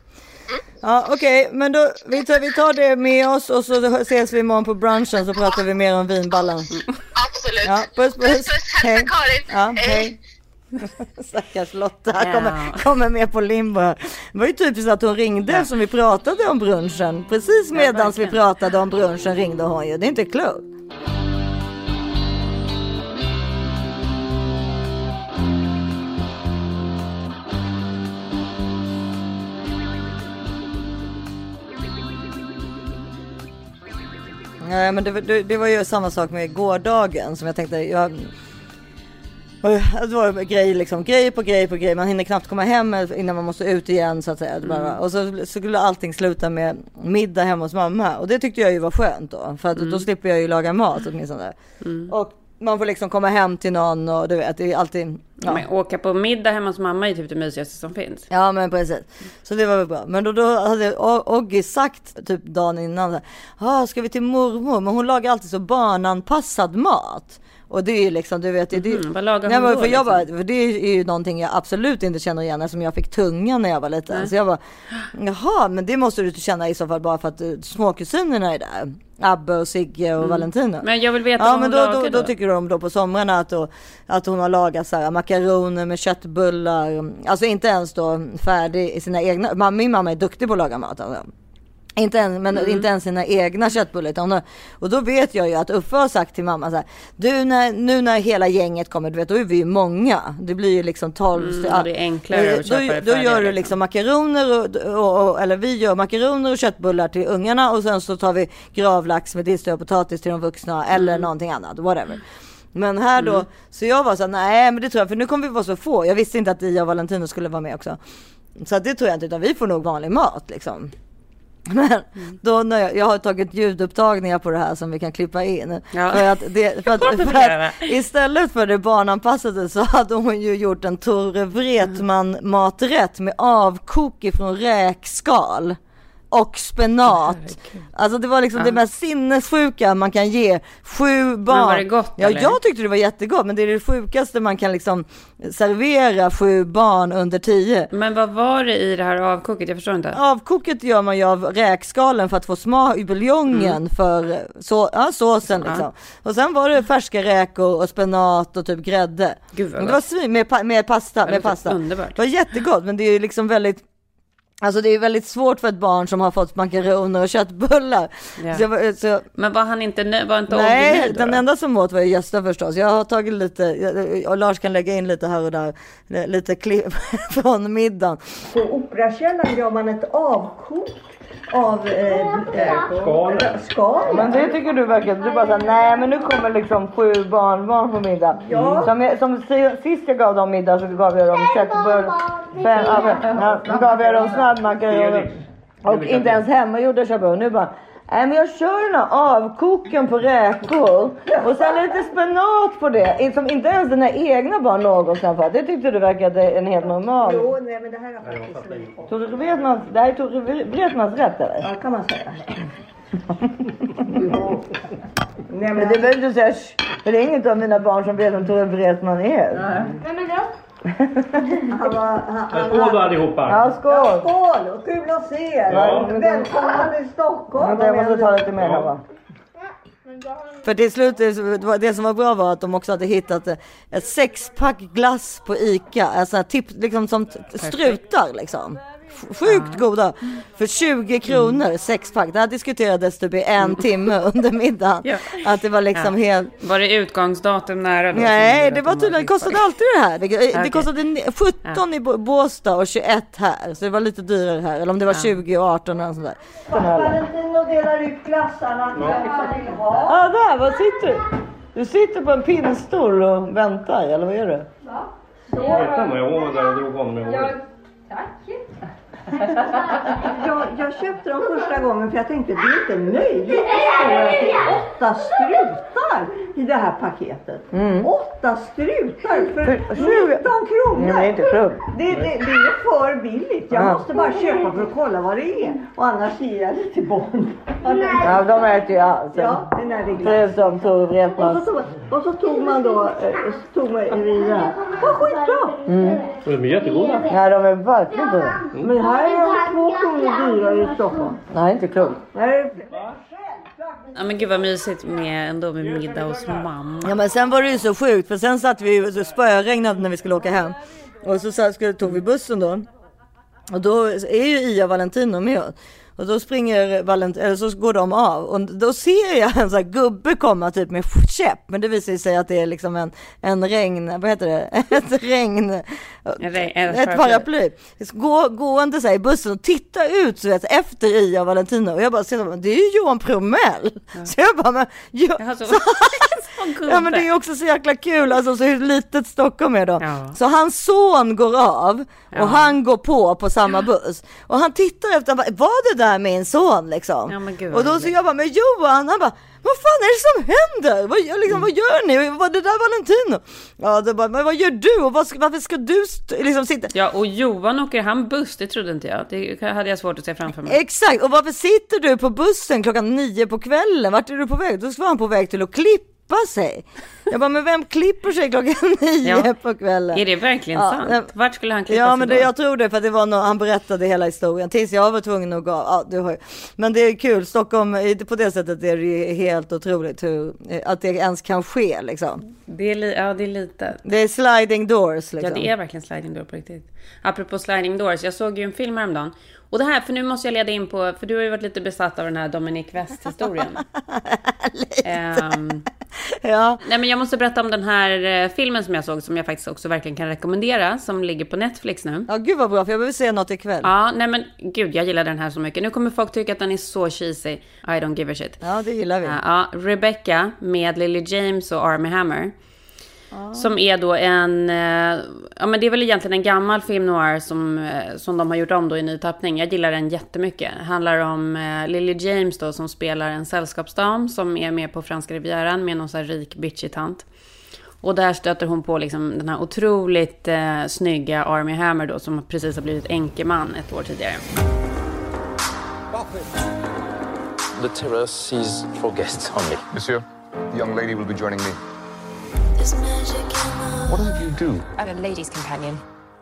Ja, okej, men då vi tar, vi tar det med oss och så ses vi imorgon på brunchen så pratar vi mer om vinballen. Absolut. Ja, puss puss. puss, puss. Hälsa Karin. Ja, hej. Stackars Lotta Ja. kommer, kommer med på limbo. Det var ju typiskt att hon ringde som vi pratade om brunchen. Precis medans vi pratade om brunchen ringde hon ju. Det är inte klokt. Nej men det, var- det, det var ju samma sak med gårdagen som jag tänkte. Jag, det var grej liksom, grej på grej på grej. Man hinner knappt komma hem innan man måste ut igen så att säga. Bara. Och så, så skulle allting sluta med middag hemma hos mamma. Och det tyckte jag ju var skönt då. För att då slipper jag ju laga mat åtminstone. Och man får liksom komma hem till någon och du vet, det är alltid... Ja. Men åka på middag hemma hos mamma är typ det mysigaste som finns. Ja men precis. Så det var väl bra. Men då, då hade Oggy sagt typ dagen innan. så här, Ah, ska vi till mormor? Men hon lagar alltid så barnanpassad mat. Och det är ju liksom, du vet. Det, det, Mhm, vad lagar Nej, men då, för jag bara, liksom? för det är ju någonting jag absolut inte känner igen eftersom jag fick tunga när jag var liten. Så jag bara, jaha, men det måste du känna i så fall bara för att uh, småkusinerna är där. Abbe och Sigge och Valentino. Mm. Men jag vill veta Ja vad men hon då, då, då. då tycker de då på somrarna att, då, att hon har lagat så här, makaroner med köttbullar. Alltså inte ens då färdig i sina egna. Min mamma är duktig på att laga mat. Alltså. Inte ens, men Mm. inte ens sina egna köttbullar. Och då vet jag ju att Uffe har sagt till mamma så här. Du när, nu när hela gänget kommer, du vet då är vi ju många. Det blir ju liksom 12. Mm, det är enklare att då, köpa det Då färdiga, gör du liksom. liksom makaroner och, och, och, eller vi gör makaroner och köttbullar till ungarna och sen så tar vi gravlax med och potatis till de vuxna eller Mm. någonting annat, whatever. Men här då, så jag var så här, nej men det tror jag, för nu kommer vi vara så få. Jag visste inte att Ia och Valentino skulle vara med också. Så att det tror jag inte, utan vi får nog vanlig mat liksom. Men då när jag, jag har tagit ljudupptagningar på det här som vi kan klippa in. Ja. För att det, för att, för att istället för det barnanpassade så hade hon ju gjort en Tore Wretman maträtt med avkok ifrån räkskal. Och spenat. Alltså det var liksom det mest sinnessjuka man kan ge sju barn. var det gott, Ja, eller? jag tyckte det var jättegott. Men det är det sjukaste man kan liksom servera sju barn under tio. Men vad var det i det här avkoket? Jag förstår inte. Avkoket gör man ju av räkskalen för att få smak i buljongen Mm. för så, ja, såsen liksom. Och sen var det färska räkor och spenat och typ grädde. Gud, vad Men det var gott. svin, med, med pasta. Med pasta. underbart. Det var jättegott men det är ju liksom väldigt Alltså det är väldigt svårt för ett barn som har fått makaroner och köttbullar. Ja. Så jag, så, Men var han inte, var inte nej, då den då? enda som åt var Gösta förstås. Jag har tagit lite, jag- och Lars kan lägga in lite här och där, lite klipp från middagen. På Operakällaren gör man ett avkok av eh, skal. skal. Men det tycker du verkar, du bara såhär, nej men nu kommer liksom sju barnbarn på middag. Som, jag, som si- sist jag gav dem middag så gav jag dem köttbullar, fem, ja, fem, ja, då gav jag dem snabbmakaroner. Och inte ens hemmagjorda köttbullar. Nu bara, nej men jag kör den här avkoken på räkor och sen lite spenat på det. Som inte ens dina egna barn någonsin fått. Det tyckte du verkade en helt normal. Jo, nej men det här har faktiskt. Tore Wretmans, det här är Tore Wretmans rätt eller? Ja, kan man säga. nej, Men det behöver du inte säga, för det är inget av mina barn som vet vem Tore Wretman är. Han var... Han, han, Skål då allihopa! Ja, skål! Skål och kul att se er! Ja. Välkomna till Stockholm! Vänta, jag måste ta lite mer här va. För till slut, det som var bra var att de också hade hittat ett sexpack glass på Ica. Alltså tips, liksom som strutar liksom. Sjukt goda. För 20 kronor sexpack. Det här diskuterades typ i en timme under middagen. Ja. Att det var liksom Ja. helt Var det utgångsdatum nära då? Nej, det var tydligen, det kostade alltid det här. Det, det Okej. kostade ni- 17 i Bå- Båstad och 21 här. Så det var lite dyrare här. Eller om det var 20 och 18 eller sånt där. Valentino delar ut glassarna till den som vill ha. Ja, där, vad sitter du? Du sitter på en pinnstol och väntar, eller vad gör du? Vet du, jag var där och drog honom i håret. Jag, jag köpte dem första gången för jag tänkte det är inte möjligt. Det står att det är åtta strutar i det här paketet. Åtta strutar för För 19 20 kronor. Nej, det är inte klokt. Det, det, det är för billigt. Jag Ja. måste bara köpa för att kolla vad det är. Och annars ger jag det till barn. Ja, de äter ju allt. Ja, den är det glass. Förutom Tore Och Wretman. så, tog, och så tog man då, eh, så tog man i det här. Det var skitbra! Och de är jättegoda. Ja, de är verkligen goda. Men här är de två kronor dyrare i Stockholm. Nej, inte klokt. Det Ja men gud vad mysigt med ändå med middag hos mamma. Ja, men sen var det ju så sjukt, för sen satt vi så spöregnade när vi skulle åka hem. Och så satt, tog vi bussen då. Och då är ju Ia och Valentino med oss. Och då springer Valent, eller så går de av och då ser jag en sån här gubbe komma typ med käpp. Men det visar sig att det är liksom en, en regn, vad heter det? Ett regn, ett paraply. Gå, gående så här i bussen och titta ut så vet, efter Ia och Valentino. Och jag bara ser, det är ju Johan Promell. Så jag bara, men, Ja, så- så, Ja men det är också så jäkla kul, alltså så hur litet Stockholm är då. Ja. Så hans son går av och Ja. han går på på samma buss. Och han tittar efter, han bara, var det där min son liksom? Ja, gud, vad och då så jag bara, men Johan, han bara, vad fan är det som händer? Vad, liksom, vad gör ni? Var det där Valentino? Ja, då bara, men vad gör du? Och vad varför ska du liksom sitta? Ja och Johan åker han buss, det trodde inte jag. Det hade jag svårt att se framför mig. Exakt, och varför sitter du på bussen klockan nio på kvällen? Vart är du på väg? Då ska han på väg till att klippa sig. Jag bara, men vem klipper sig klockan nio Ja. på kvällen? Är det verkligen Ja, sant? Vart skulle han klippa Ja sig men då? det, jag tror det för att det var någon, han berättade hela historien tills jag var tvungen att gå ja, du har. Men det är kul, Stockholm, på det sättet är det helt otroligt hur, eh, att det ens kan ske liksom. Det är, li- ja, det är lite. Det är sliding doors liksom. Ja, det är verkligen sliding door på riktigt. Apropå sliding doors, jag såg ju en film häromdagen. Och det här, för nu måste jag leda in på, för du har ju varit lite besatt av den här Dominic West-historien. Ehm, Ja, nej men jag måste berätta om den här eh, filmen som jag såg, som jag faktiskt också verkligen kan rekommendera, som ligger på Netflix nu. ja gud vad bra för jag behöver se något ikväll. Ja, nej men gud, jag gillar den här så mycket. Nu kommer folk tycka att den är så cheesy. I don't give a shit. Ja det gillar vi. Ja, Rebecca med Lily James och Army Hammer. Som är då en, eh, ja men det är väl egentligen en gammal film noir som, eh, som de har gjort om då i ny tappning. Jag gillar den jättemycket. Handlar om eh, Lily James då som spelar en sällskapsdam som är med på franska rivieran med någon sån här rik bitchig tant. Och där stöter hon på liksom den här otroligt eh, snygga Army Hammer då som precis har blivit enkeman ett år tidigare. The terrace is for guests only. Monsieur, the young lady will be joining me. What is it you do? I'm a lady's companion.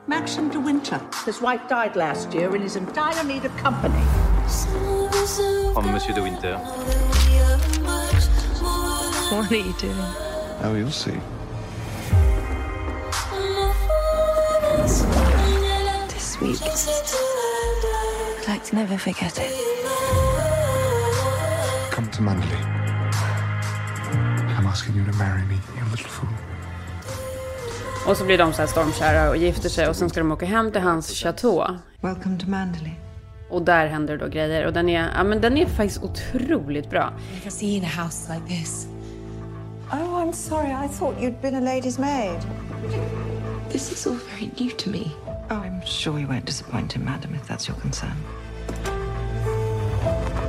Maxim de Winter. His wife died last year and is in dire need of company. I'm Monsieur de Winter. What are you doing? Oh, you'll see. This week. I'd like to never forget it. Come to Mandalay. I'm asking you to marry me, you little fool. Och så blir de så här stormkära och gifter sig och sen ska de åka hem till hans chateau. Welcome to Mandalay. Och där händer då grejer och den är, ja men den är faktiskt otroligt bra. Never seen a house like this. Oh, I'm sorry. I thought you'd been a lady's maid. This is all very new to me. Oh, I'm sure you won't disappoint him, madam, if that's your concern.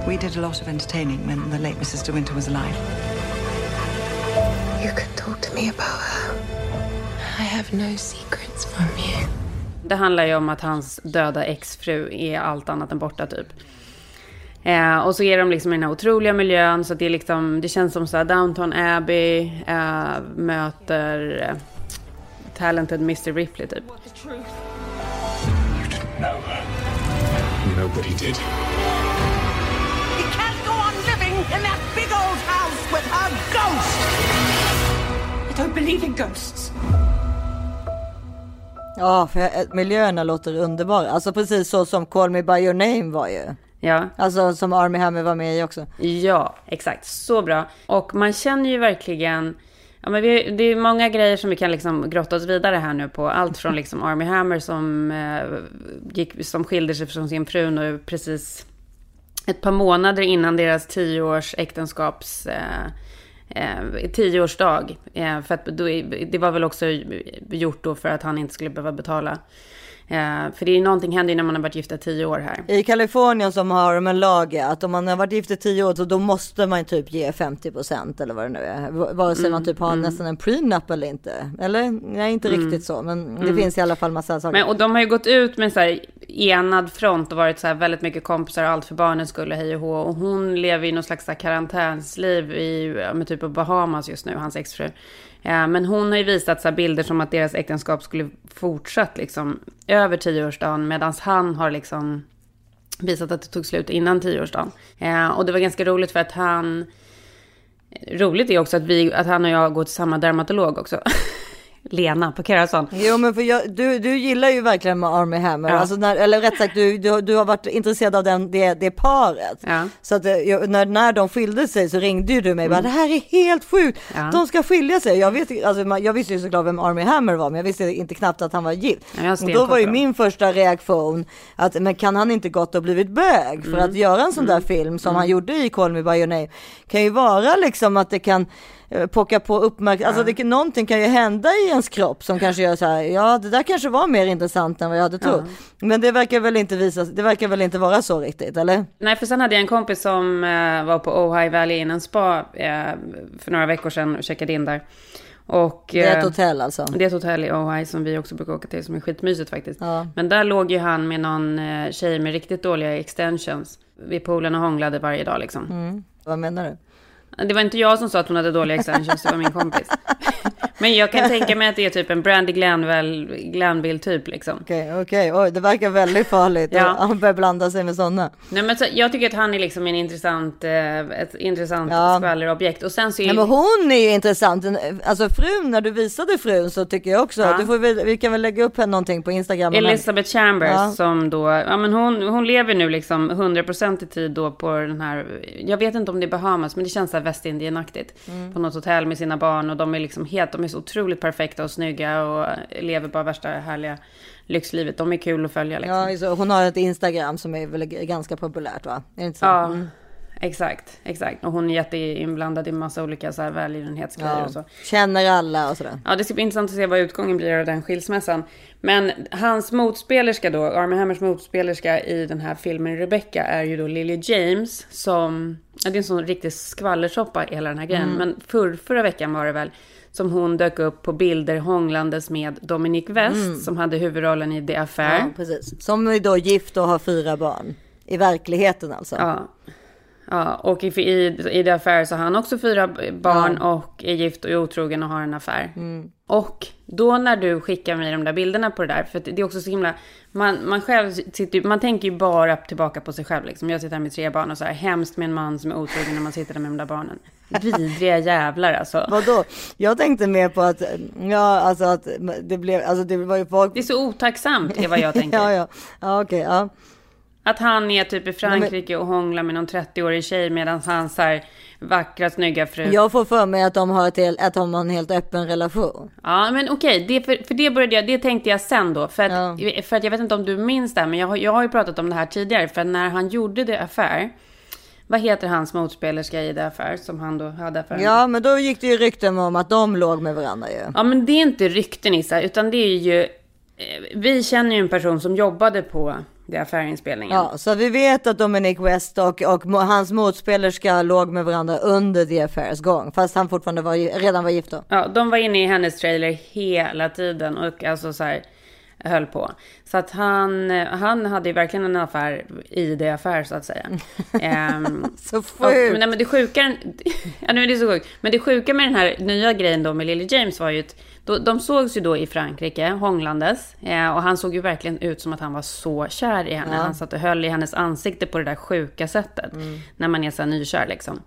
We did a lot of entertaining when the late Mrs. De Winter was alive. You can talk to me about her. I have no secrets from you. Det handlar ju om att hans döda exfru är allt annat än borta typ. Eh, och så är de liksom i den här otroliga miljön så det, är liksom, det känns som så här Downton Abbey eh, möter eh, Talented Mr Ripley typ. You didn't know her. Nobody did. Don't believe in ghosts. Ja, för jag- miljöerna låter underbara. Alltså precis så som Call Me By Your Name var ju. Ja. Alltså som Army Hammer var med i också. Ja, exakt. Så bra. Och man känner ju verkligen... Ja, men vi, det är många grejer som vi kan liksom grotta oss vidare här nu på. Allt från liksom Army Hammer som, eh, gick, som skilde sig från sin fru nu precis ett par månader innan deras tioårs äktenskaps... Eh, eh, tioårsdag. Eh, för att då, det var väl också gjort då för att han inte skulle behöva betala. Eh, för det är ju någonting händer ju när man har varit gifta tio år här. I Kalifornien som har de en lag att om man har varit gift i tio år så då måste man typ ge 50 procent eller vad det nu är. Vare sig man typ har nästan en prenup eller inte. Eller? Nej, inte riktigt så. Men det finns i alla fall massa saker. Men, och de har ju gått ut med så här enad front och varit så här väldigt mycket kompisar och allt för barnens skull hej och hå. Och hon lever i någon slags karantänsliv i med typ på Bahamas just nu, hans exfru. Eh, men hon har ju visat så här bilder som att deras äktenskap skulle fortsatt liksom över tioårsdagen medan han har liksom visat att det tog slut innan tioårsdagen. Eh, och det var ganska roligt för att han... Roligt är också att, vi, att han och jag går till samma dermatolog också. Lena på Kerason. Jo men för jag, du, du gillar ju verkligen med Army Hammer, Ja. alltså när, eller rätt sagt du, du, du har varit intresserad av den, det, det paret. Ja. Så att eh, jag, när, när de skilde sig så ringde ju du mig bara det här är helt sjukt, Ja. de ska skilja sig. Jag, vet, alltså, jag visste ju såklart vem Army Hammer var men jag visste inte knappt att han var gift. Och då var ju min första reaktion att men kan han inte gått och blivit bög för Mm. att göra en sån där film som han gjorde i Call Me By Your Name kan ju vara liksom att det kan pocka på uppmärksamhet, alltså det, någonting kan ju hända i ens kropp som kanske gör så här, ja det där kanske var mer intressant än vad jag hade trott. Men det verkar väl inte visa, det verkar väl inte vara så riktigt, eller? Nej, för sen hade jag en kompis som eh, var på Ojai Valley Inn Spa eh, för några veckor sedan och checkade in där. Och, Det är ett eh, hotell alltså. Det är ett hotell i Ojai som vi också brukar åka till som är skitmysigt faktiskt. Ja. Men där låg ju han med någon eh, tjej med riktigt dåliga extensions vid poolen och hånglade varje dag liksom. Vad menar du? Det var inte jag som sa att hon hade dåliga extensions, det var min kompis. Men jag kan tänka mig att det är typ en Brandy Glanville, Glanville typ liksom. Okej, okej, oj det verkar väldigt farligt Ja. att han börjar blanda sig med sådana. Nej, men så, jag tycker att han är liksom en intressant, eh, ett intressant Ja. skvallerobjekt. Och sen så är Nej, men hon är ju intressant. Alltså frun, när du visade frun så tycker jag också, Ja. du får, vi kan väl lägga upp henne någonting på Instagram. Elizabeth Chambers Ja. som då, ja men hon, hon lever nu liksom 100% i tid då på den här, jag vet inte om det är Bahamas, men det känns så här Västindien-aktigt. Mm. På något hotell med sina barn och de är liksom helt, de är så otroligt perfekta och snygga och lever bara värsta härliga lyxlivet. De är kul att följa liksom. Ja, hon har ett Instagram som är väl ganska populärt va? Är? Ja. Mm. exakt, exakt. Och hon är jätteinblandad i massa olika så här välgörenhetsgrejer och så. Känner alla och sådär. Ja, det ska bli intressant att se vad utgången blir av den skilsmässan. Men hans motspelerska då, Armie Hammers motspelerska i den här filmen Rebecca är ju då Lily James som, ja, det är en sån riktig skvallersoppa hela den här grejen. Mm. Men för, förra veckan var det väl som hon dök upp på bilder hånglandes med Dominic West Mm. som hade huvudrollen i The Affair. Ja, precis. Som är då gift och har fyra barn. I verkligheten alltså. Ja. Ja, och i, i, i The Affair så har han också fyra barn och är gift och är otrogen och har en affär. Mm. Och då när du skickar mig de där bilderna på det där, för det är också så himla, man, man själv sitter man tänker ju bara tillbaka på sig själv liksom. Jag sitter här med tre barn och så här, hemskt med en man som är otrogen när man sitter där med de där barnen. Vidriga jävlar alltså. Vadå? Jag tänkte mer på att, ja alltså att det blev, alltså det var ju folk. Det är så otacksamt är vad jag tänker. ja, ja, ja okej, ja. Att han är typ i Frankrike och hånglar med någon 30-årig tjej medan han så här vackra, snygga fru. Jag får för mig att de har, ett helt, att de har en helt öppen relation. Ja, men okej, det, för, för det började jag, det tänkte jag sen då. För att, för att jag vet inte om du minns det här, men jag, har- jag har ju pratat om det här tidigare. För när han gjorde det affär, vad heter hans motspelerska i det affär som han då hade affären? Ja, men då gick det ju rykten om att de låg med varandra ju. Ja, men det är inte rykten Issa, utan det är ju... eh, Vi känner ju en person som jobbade på det affärinspelningen. Ja, så vi vet att Dominic West och, och hans motspelerska låg med varandra under The Affairs gång. Fast han fortfarande var, redan var gift då. Ja, de var inne i hennes trailer hela tiden och alltså så här höll på. Så att han, han hade ju verkligen en affär i det affär så att säga. Ehm, så och, sjukt. men, nej, men det sjuka, ja nu är det så sjukt. Men det sjuka med den här nya grejen då med Lily James var ju att då, de sågs ju då i Frankrike, hånglandes. Eh, och han såg ju verkligen ut som att han var så kär i henne. Ja. Han satt och höll i hennes ansikte på det där sjuka sättet. När man är så här nykär liksom.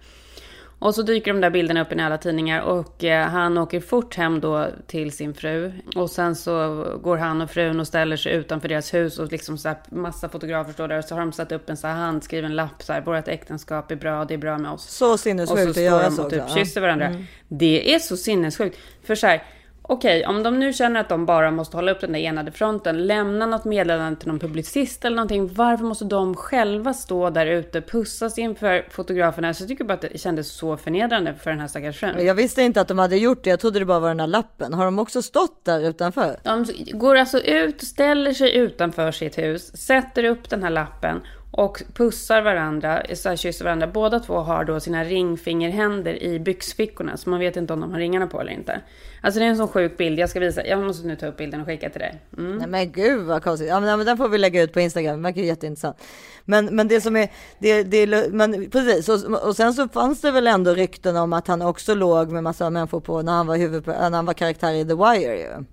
Och så dyker de där bilderna upp i alla tidningar och eh, han åker fort hem då till sin fru. Och sen så går han och frun och ställer sig utanför deras hus och liksom så här massa fotografer står där och så har de satt upp en så här handskriven lapp så här, vårt äktenskap är bra, det är bra med oss. Så sinnessjukt Och så att står göra de så och typ kysser varandra. Mm. Det är så sinnessjukt. För så här, okej, om de nu känner att de bara måste hålla upp den där enade fronten, lämna något meddelande till någon publicist eller någonting. Varför måste de själva stå där ute, pussas inför fotograferna? Så jag tycker bara att det kändes så förnedrande för den här stackars frun. Jag visste inte att de hade gjort det. Jag trodde det bara var den här lappen. Har de också stått där utanför? De går alltså ut, ställer sig utanför sitt hus, sätter upp den här lappen och pussar varandra, så här kysser varandra. Båda två har då sina ringfingerhänder i byxfickorna, så man vet inte om de har ringarna på eller inte. Alltså det är en sån sjuk bild, jag ska visa, jag måste nu ta upp bilden och skicka till dig. Mm. Nej men gud vad konstigt. Ja men, men den får vi lägga ut på Instagram. Det verkar ju jätteintressant. Men, men det som är, det, det, men precis. Och, och sen så fanns det väl ändå rykten om att han också låg med massa människor på när han var huvud, när han var karaktär i The Wire ju.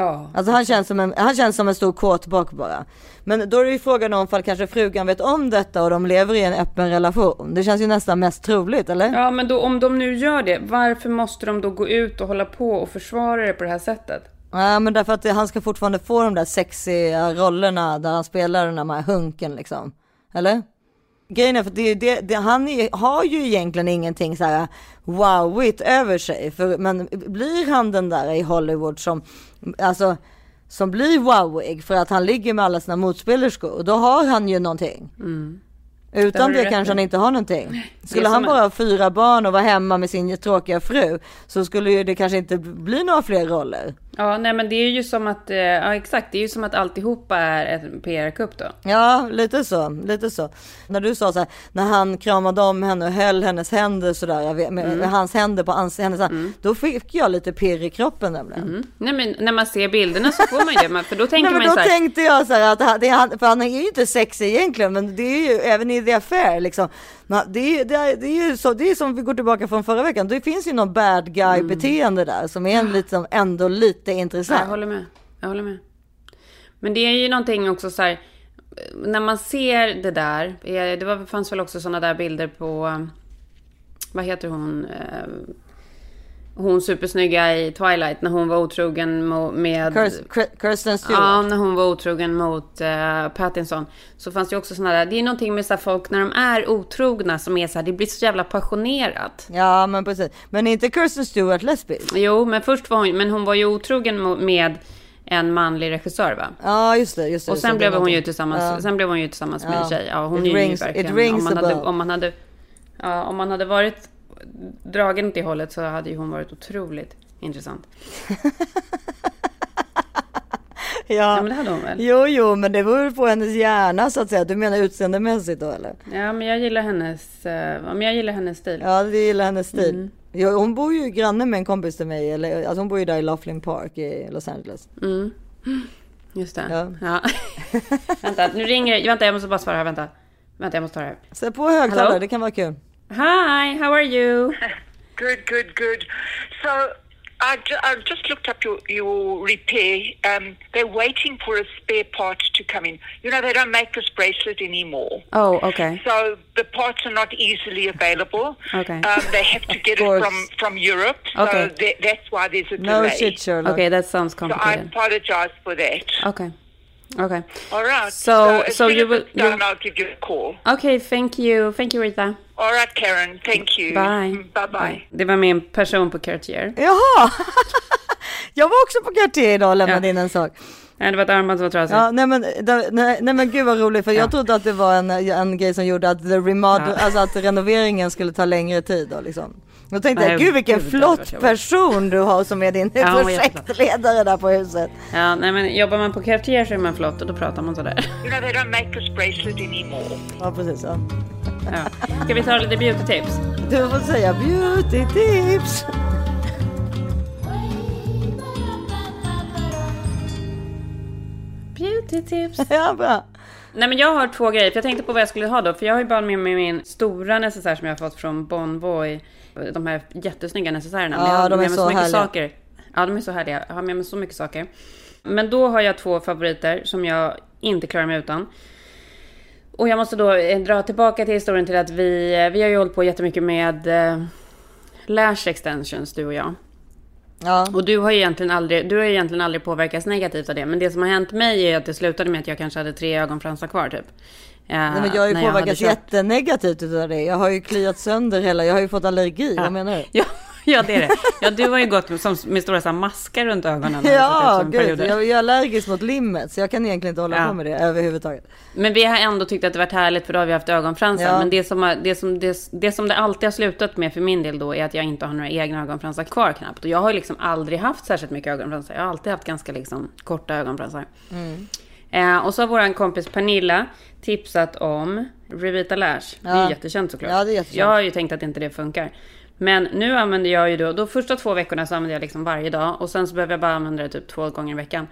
Ja. Alltså han känns som en, han känns som en stor kåt bak bara. Men då är det ju frågan om fall kanske frugan vet om detta och de lever i en öppen relation. Det känns ju nästan mest troligt eller? Ja, men då, om de nu gör det, varför måste de då gå ut och hålla på och försvara det på det här sättet? Ja men därför att han ska fortfarande få de där sexiga rollerna där han spelar den här hunken liksom. Eller? Grejen är för det, det, det, han är, har ju egentligen ingenting så här wowigt över sig. För, men blir han den där i Hollywood som, alltså, som blir wowig för att han ligger med alla sina motspelerskor, då har han ju någonting. Det har Utan det rätt kanske han inte har någonting. Skulle han bara ha fyra barn och vara hemma med sin tråkiga fru så skulle ju det kanske inte bli några fler roller. Ja, nej men det är ju som att, eh, ja exakt, det är ju som att alltihopa är en PR-kupp då. Ja, lite så, lite så. När du sa så här, när han kramade om henne och höll hennes händer sådär, med, Mm. hans händer på ans, hennes hand, då fick jag lite pirr i kroppen nämligen. Nej men när man ser bilderna så får man ju det, för då tänker Nej, man ju då så här, tänkte jag så här att han, det är han, för han är ju inte sexig egentligen, men det är ju även i The Affair liksom. Men Det är, det, är, det är så, det är som vi går tillbaka från förra veckan, det finns ju någon bad guy beteende där som är en liksom ändå lite intressant. Jag håller med. Jag håller med. Men det är ju någonting också så här. När man ser det där. eh, Det var, fanns väl också sådana där bilder på. eh, Vad heter hon? Hon supersnygga i Twilight. När hon var otrogen med... Kirst- Kir- Kirsten Stewart. Ja, när hon var otrogen mot uh, Pattinson. Så fanns det ju också sådana där. Det är någonting med så folk när de är otrogna som är så här. Det blir så jävla passionerat. Ja, men precis. Men är inte Kirsten Stewart lesbisk? Jo, men först var hon, men hon var ju otrogen med en manlig regissör va? Ja, just det. Just det Och sen blev hon ju tillsammans, Ja. sen blev hon ju tillsammans med Ja. en tjej. Ja, hon It är ju rings- verkligen... it rings om, man hade, om man hade Ja, om man hade varit dragen åt det hållet så hade ju hon varit otroligt intressant. Ja. Ja, men det hade hon väl? Jo, jo, men det beror på hennes hjärna så att säga. Du menar utseendemässigt då eller? Ja, men jag gillar hennes, eh, men jag gillar hennes stil. Ja, det gillar hennes stil. Mm. Ja, hon bor ju granne med en kompis till mig. Eller, alltså hon bor ju där i Laughlin Park i Los Angeles. Mm. Just det. Ja. Ja. vänta, nu ringer Vänta, jag måste bara svara här. Vänta. Vänta, jag måste ta det här. Sätt på högtalare, det kan vara kul. Hi, how are you? Good, good, good. So I, ju- I just looked up your, your repair. Um, they're waiting for a spare part to come in. You know, they don't make this bracelet anymore. Oh, okay. So the parts are not easily available. Okay. Um, they have to get it course. from, from Europe. Okay. So tha- that's why there's a No delay. shit, Sherlock. Okay, that sounds So I complicated. apologize for that. Okay. Okay. All right. So- as so soon you as will- it's done, I'll give you a call. Okay, thank you. Thank you, Rita. All right, Karen. Thank you. Bye. Bye bye. Det var min person på Cartier. Jaha! jag var också på Cartier idag och lämnade Ja. in en sak. Nej, det var ett armband som var trasigt. Ja, nej men, nej, nej men gud vad roligt för jag trodde att det var en, en grej som gjorde att, the remodel, Ja. alltså att renoveringen skulle ta längre tid då liksom. Då tänkte Nej, jag, gud vilken gud, flott person du har som är din Ja, projektledare där på huset. Ja, nej men jobbar man på Cartier så är man flott och då pratar man sådär. You know, they don't make this bracelet anymore. Ja precis, ja. Ja. Ska vi ta lite beauty tips? Du får säga beauty tips. Ja, bra. Nej men jag har två grejer, för jag tänkte på vad jag skulle ha då. För jag har ju bara med mig min stora necessär som jag har fått från Bonvoy. De här jättesnygga necessärerna. Ja, jag har de är med mig så mycket härliga. saker. Ja, de är så härliga. Jag har med mig så mycket saker. Men då har jag två favoriter som jag inte klarar mig utan. Och jag måste då eh, dra tillbaka till historien till att vi, eh, vi har ju hållit på jättemycket med eh, lash extensions, du och jag. Ja. Och du har ju egentligen aldrig, du har ju egentligen aldrig påverkats negativt av det. Men det som har hänt mig är att det slutade med att jag kanske hade tre ögonfransar kvar typ. Nej, men jag har ju påverkats jättenegativt utav det. Jag har ju kliat sönder hela, jag har ju fått allergi. Vad menar du? Ja, ja, det är det. Ja, du har ju gått med, som, med stora så maskar runt ögonen. jag Ja, gud, perioder. jag är allergisk mot limmet så jag kan egentligen inte hålla Ja. på med det överhuvudtaget. Men vi har ändå tyckt att det varit härligt för då har vi haft ögonfransar. Ja. Men det som, har, det, som, det, det som det alltid har slutat med för min del då är att jag inte har några egna ögonfransar kvar knappt. Och jag har liksom aldrig haft särskilt mycket ögonfransar. Jag har alltid haft ganska liksom korta ögonfransar. Mm. Eh, och så har vår kompis Pernilla tipsat om Revita Lash. Det är Ja. jättekänt såklart. Ja, det är jättekänt. Jag har ju tänkt att inte det funkar. Men nu använder jag ju då, de första två veckorna så använder jag liksom varje dag och sen så behöver jag bara använda det typ två gånger i veckan.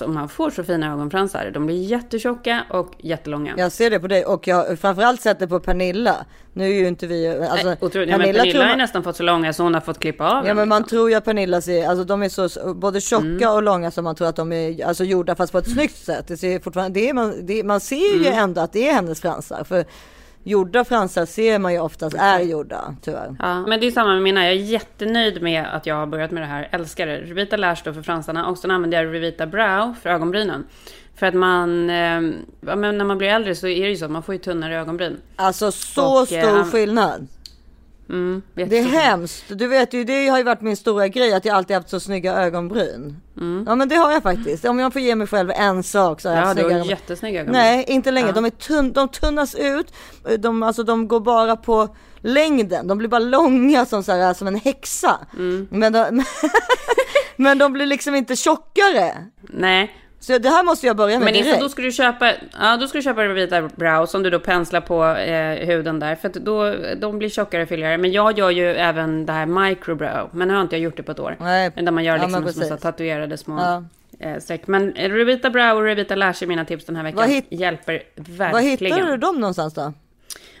Och man får så fina ögonfransar. De blir jättetjocka och jättelånga. Jag ser det på dig och jag har framförallt sett det på Pernilla. Nu är ju inte vi, alltså Nej, otroligt. Ja, men Pernilla tror har man- nästan fått så långa så hon har fått klippa av Ja dem. men man tror ju att Pernilla ser, alltså de är så både tjocka Mm. och långa som man tror att de är alltså gjorda fast på ett snyggt sätt. Det ser fortfarande, det är man, det, man ser ju Mm. ändå att det är hennes fransar. För gjorda fransar ser man ju oftast är gjorda tyvärr. Ja, men det är samma med mina. Jag är jättenöjd med att jag har börjat med det här. Älskar det. Revita Lash då för fransarna och sen använder jag Revita Brow för ögonbrynen. För att man, eh, när man blir äldre så är det ju så att man får ju tunnare ögonbryn. Alltså så Och, eh, stor han- skillnad. Mm, Det är hemskt. Du vet ju, det har ju varit min stora grej att jag alltid haft så snygga ögonbryn. Mm. Ja men det har jag faktiskt. Om jag får ge mig själv en sak så har jag Ja, snygga ögonbryn. jättesnygga ögonbryn. Nej, inte längre. Ja. De, är tunn, de tunnas ut. De, alltså, de går bara på längden. De blir bara långa som, så här, som en häxa. Mm. Men, de, men de blir liksom inte tjockare. Nej. Så det här måste jag börja med Men direkt. då ska du köpa, ja då ska du köpa Revita Brow som du då penslar på eh, huden där. För att då, de blir tjockare och fylligare. Men jag gör ju även det här microbrow. Men nu har inte jag gjort det på ett år. Nej. Där man gör Ja, liksom men små så tatuerade små Ja. eh, streck. Men Revita Brow och Revita Lash är mina tips den här veckan. Hit- Hjälper verkligen. Var hittar du dem någonstans då?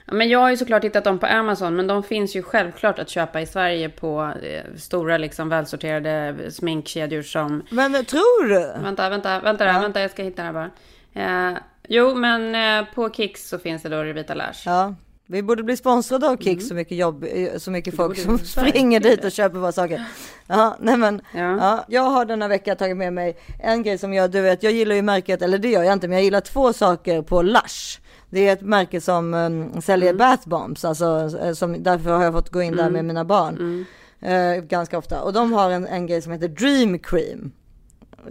Ja, men jag har ju såklart hittat dem på Amazon, men de finns ju självklart att köpa i Sverige på eh, stora, liksom välsorterade sminkkedjor som... Men tror du? Vänta, vänta, vänta, där, vänta, jag ska hitta det här bara. Eh, jo, men eh, på Kicks så finns det då Revita Lash. Ja. Vi borde bli sponsrade av Kicks så mycket jobb, eh, så mycket folk som springer dit och köper våra saker. Ja, nej men, ja. jag har denna vecka tagit med mig en grej som jag, du vet, jag gillar ju märket, eller det gör jag inte, men jag gillar två saker på Lush. Det är ett märke som um, säljer bath bombs, alltså eh, som, därför har jag fått gå in där Mm. med mina barn. Eh, ganska ofta. Och de har en, en grej som heter Dream Cream.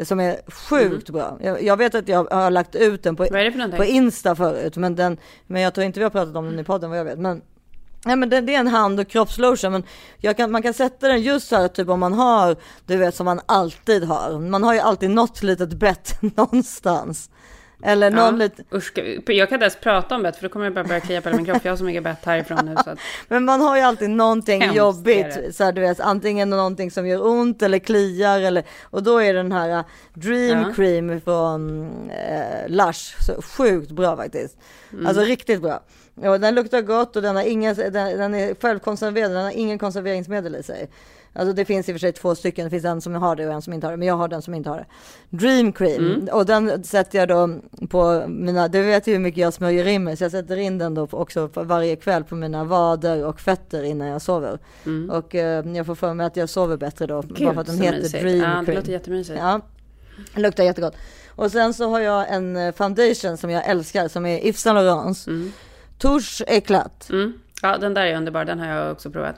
Som är sjukt bra. Jag, jag vet att jag har lagt ut den på, Mm. På Insta förut. Men, den, men jag tror inte vi har pratat om den i podden vad jag vet. Men Nej men det, det är en hand och kroppslotion men kan, man kan sätta den just så här typ om man har, du vet som man alltid har. Man har ju alltid något litet bett någonstans. Eller någon Ja. lite, Usch, jag kan inte ens prata om bett för då kommer jag bara börja klia på hela min kropp. Jag har så mycket bett härifrån nu så att... men man har ju alltid någonting Hemskt jobbigt. Så här, du vet antingen någonting som gör ont eller kliar eller, och då är den här uh, Dream Ja. Cream från eh, Lush så sjukt bra faktiskt. Mm. Alltså riktigt bra. Och den luktar gott och den, har ingen, den, den är självkonserverad, den har ingen konserveringsmedel i sig. Alltså det finns i och för sig två stycken, det finns en som har det och en som inte har det, men jag har den som inte har det. Dream Cream, Mm. och den sätter jag då på mina, du vet ju hur mycket jag smörjer in mig, så jag sätter in den då också varje kväll på mina vader och fötter innan jag sover. Och eh, jag får för mig att jag sover bättre då, bara för att den heter mysigt. Dream Ja, Cream. det låter jättemysigt. Ja, luktar jättegott. Och sen så har jag en eh, foundation som jag älskar som är Yves Saint Laurents. Touche Éclat. Mm. Ja, den där är underbar. Den har jag också provat.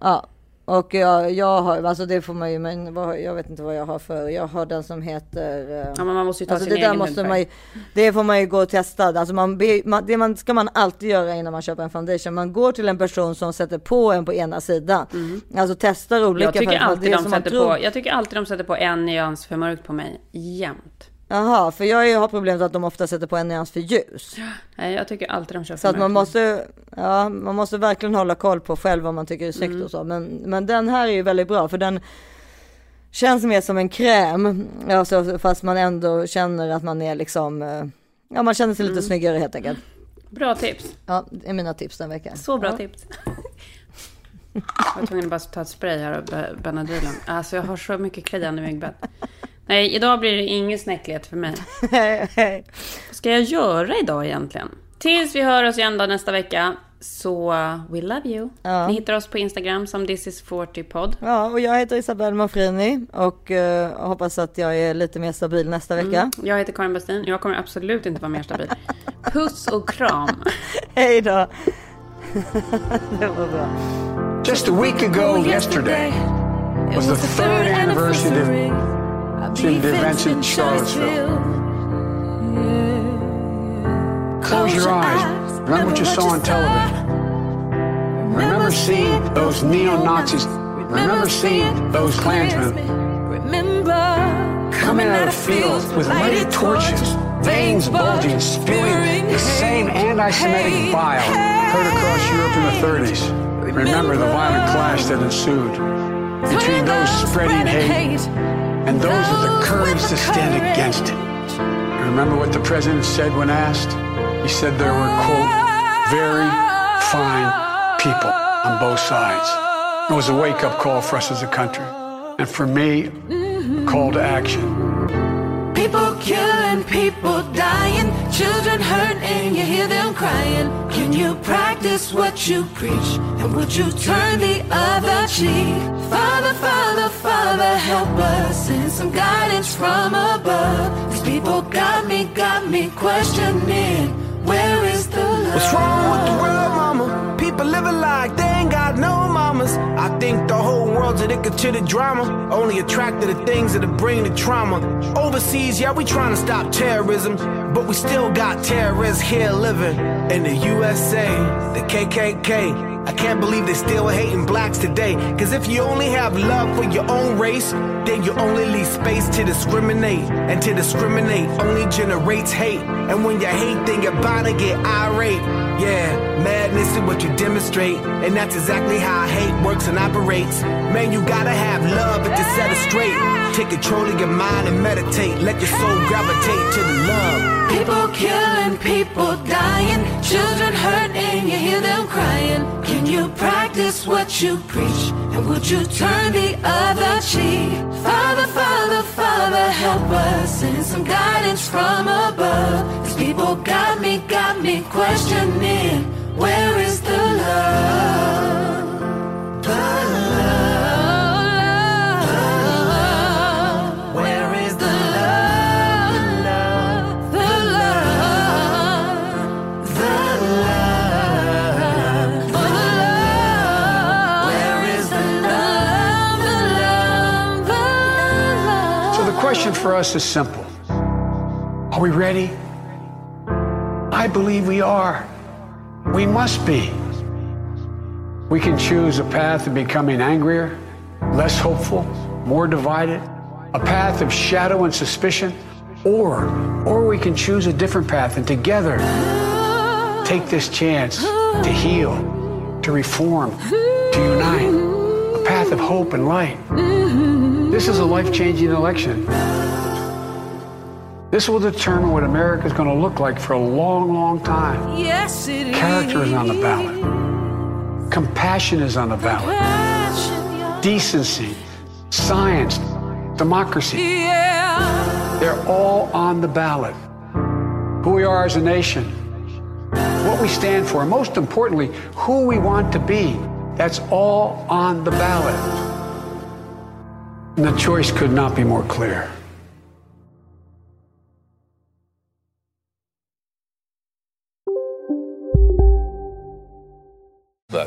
Ja, och jag, jag har, alltså det får man ju, men vad, jag vet inte vad jag har för, jag har den som heter... eh, Ja, men man måste ju ta alltså sin det där egen måste man ju, Det får man ju gå och testa. Alltså man, det man, ska man alltid göra innan man köper en foundation. Man går till en person som sätter på en på ena sidan. Alltså testar olika. Jag tycker, alltid de sätter på, jag tycker alltid de sätter på en nyans för mörkt på mig. Jämt. Jaha, för jag har problemet att de ofta sätter på en nyans för ljus. Nej, jag tycker alltid de kör Så att man måste, ja, man måste verkligen hålla koll på själv vad man tycker är snyggt Mm. och så. Men, men den här är ju väldigt bra för den känns mer som en kräm. Alltså, fast man ändå känner att man är liksom, eh, ja man känner sig lite Mm. snyggare helt enkelt. Bra tips. Ja, det är mina tips den veckan. Så bra ja. tips. Jag var tvungen att bara ta ett spray här och be- Benadrylen. Alltså jag har så mycket kliande i myggbett. Nej, idag blir det ingen snäcklighet för mig. Vad ska jag göra idag egentligen? Tills vi hör oss igen då nästa vecka. Så we love you. Ja. Ni hittar oss på Instagram som this is 40 podd. Ja, och jag heter Isabelle Manfrini och eh, hoppas att jag är lite mer stabil nästa vecka. Mm. Jag heter Karin Bastin. Jag kommer absolut inte vara mer stabil. Puss och kram. Hej då! det var bra. Just a week ago yesterday was the third anniversary events in Charlottesville. Close your eyes. Remember what you saw on television. Remember seeing those neo-Nazis. Remember seeing those Klansmen coming out of fields with lighted torches, veins bulging, spewing the same anti-Semitic bile heard across Europe in the 30s. Remember the violent clash that ensued between those spreading hate and those with the courage to stand against it. And remember what the president said when asked? He said there were, quote, very fine people on both sides. It was a wake-up call for us as a country. And for me, a call to action. People people dying, children hurt, and you hear them crying. Can you practice what you preach? And would you turn the other cheek? Father, Father, Father, help us. Send some guidance from above. These people got me, got me questioning. Where is the love? What's wrong with the world, mama? Living like they ain't got no mamas. I think the whole world's addicted to the drama. Only attracted to things that'll bring the trauma. Overseas, yeah, we trying to stop terrorism. But we still got terrorists here living in the USA, the KKK. I can't believe they still hating blacks today. Cause if you only have love for your own race, then you only leave space to discriminate. And to discriminate only generates hate. And when you hate, then you're bound to get irate. Yeah, madness is what you demonstrate. And that's exactly how hate works and operates. Man, you gotta have love to set it straight. Take control of your mind and meditate. Let your soul gravitate to the love. People killing, people dying, children hurting, you hear them crying. Can you practice what you preach? And would you turn the other cheek? Father, Father, Father, help us. Send some guidance from above. These people got me, got me questioning. Where is the love? Question for us is simple. Are we ready? I believe we are. We must be. We can choose a path of becoming angrier, less hopeful, more divided, a path of shadow and suspicion, or or we can choose a different path and together take this chance to heal, to reform, to unite, a path of hope and light. This is a life-changing election. This will determine what America is going to look like for a long, long time. Yes, it is. Character is on the ballot. Compassion is on the ballot. Decency, science, democracy. Yeah. They're all on the ballot. Who we are as a nation, what we stand for, and most importantly, who we want to be. That's all on the ballot. And the choice could not be more clear.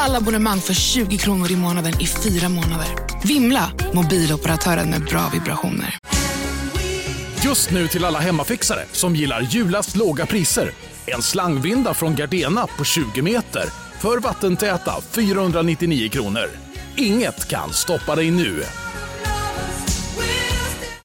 Alla abonnemang för 20 kronor i månaden i fyra månader. Vimla! Mobiloperatören med bra vibrationer. Just nu till alla hemmafixare som gillar julast låga priser. En slangvinda från Gardena på 20 meter för vattentäta 499 kronor. Inget kan stoppa dig nu.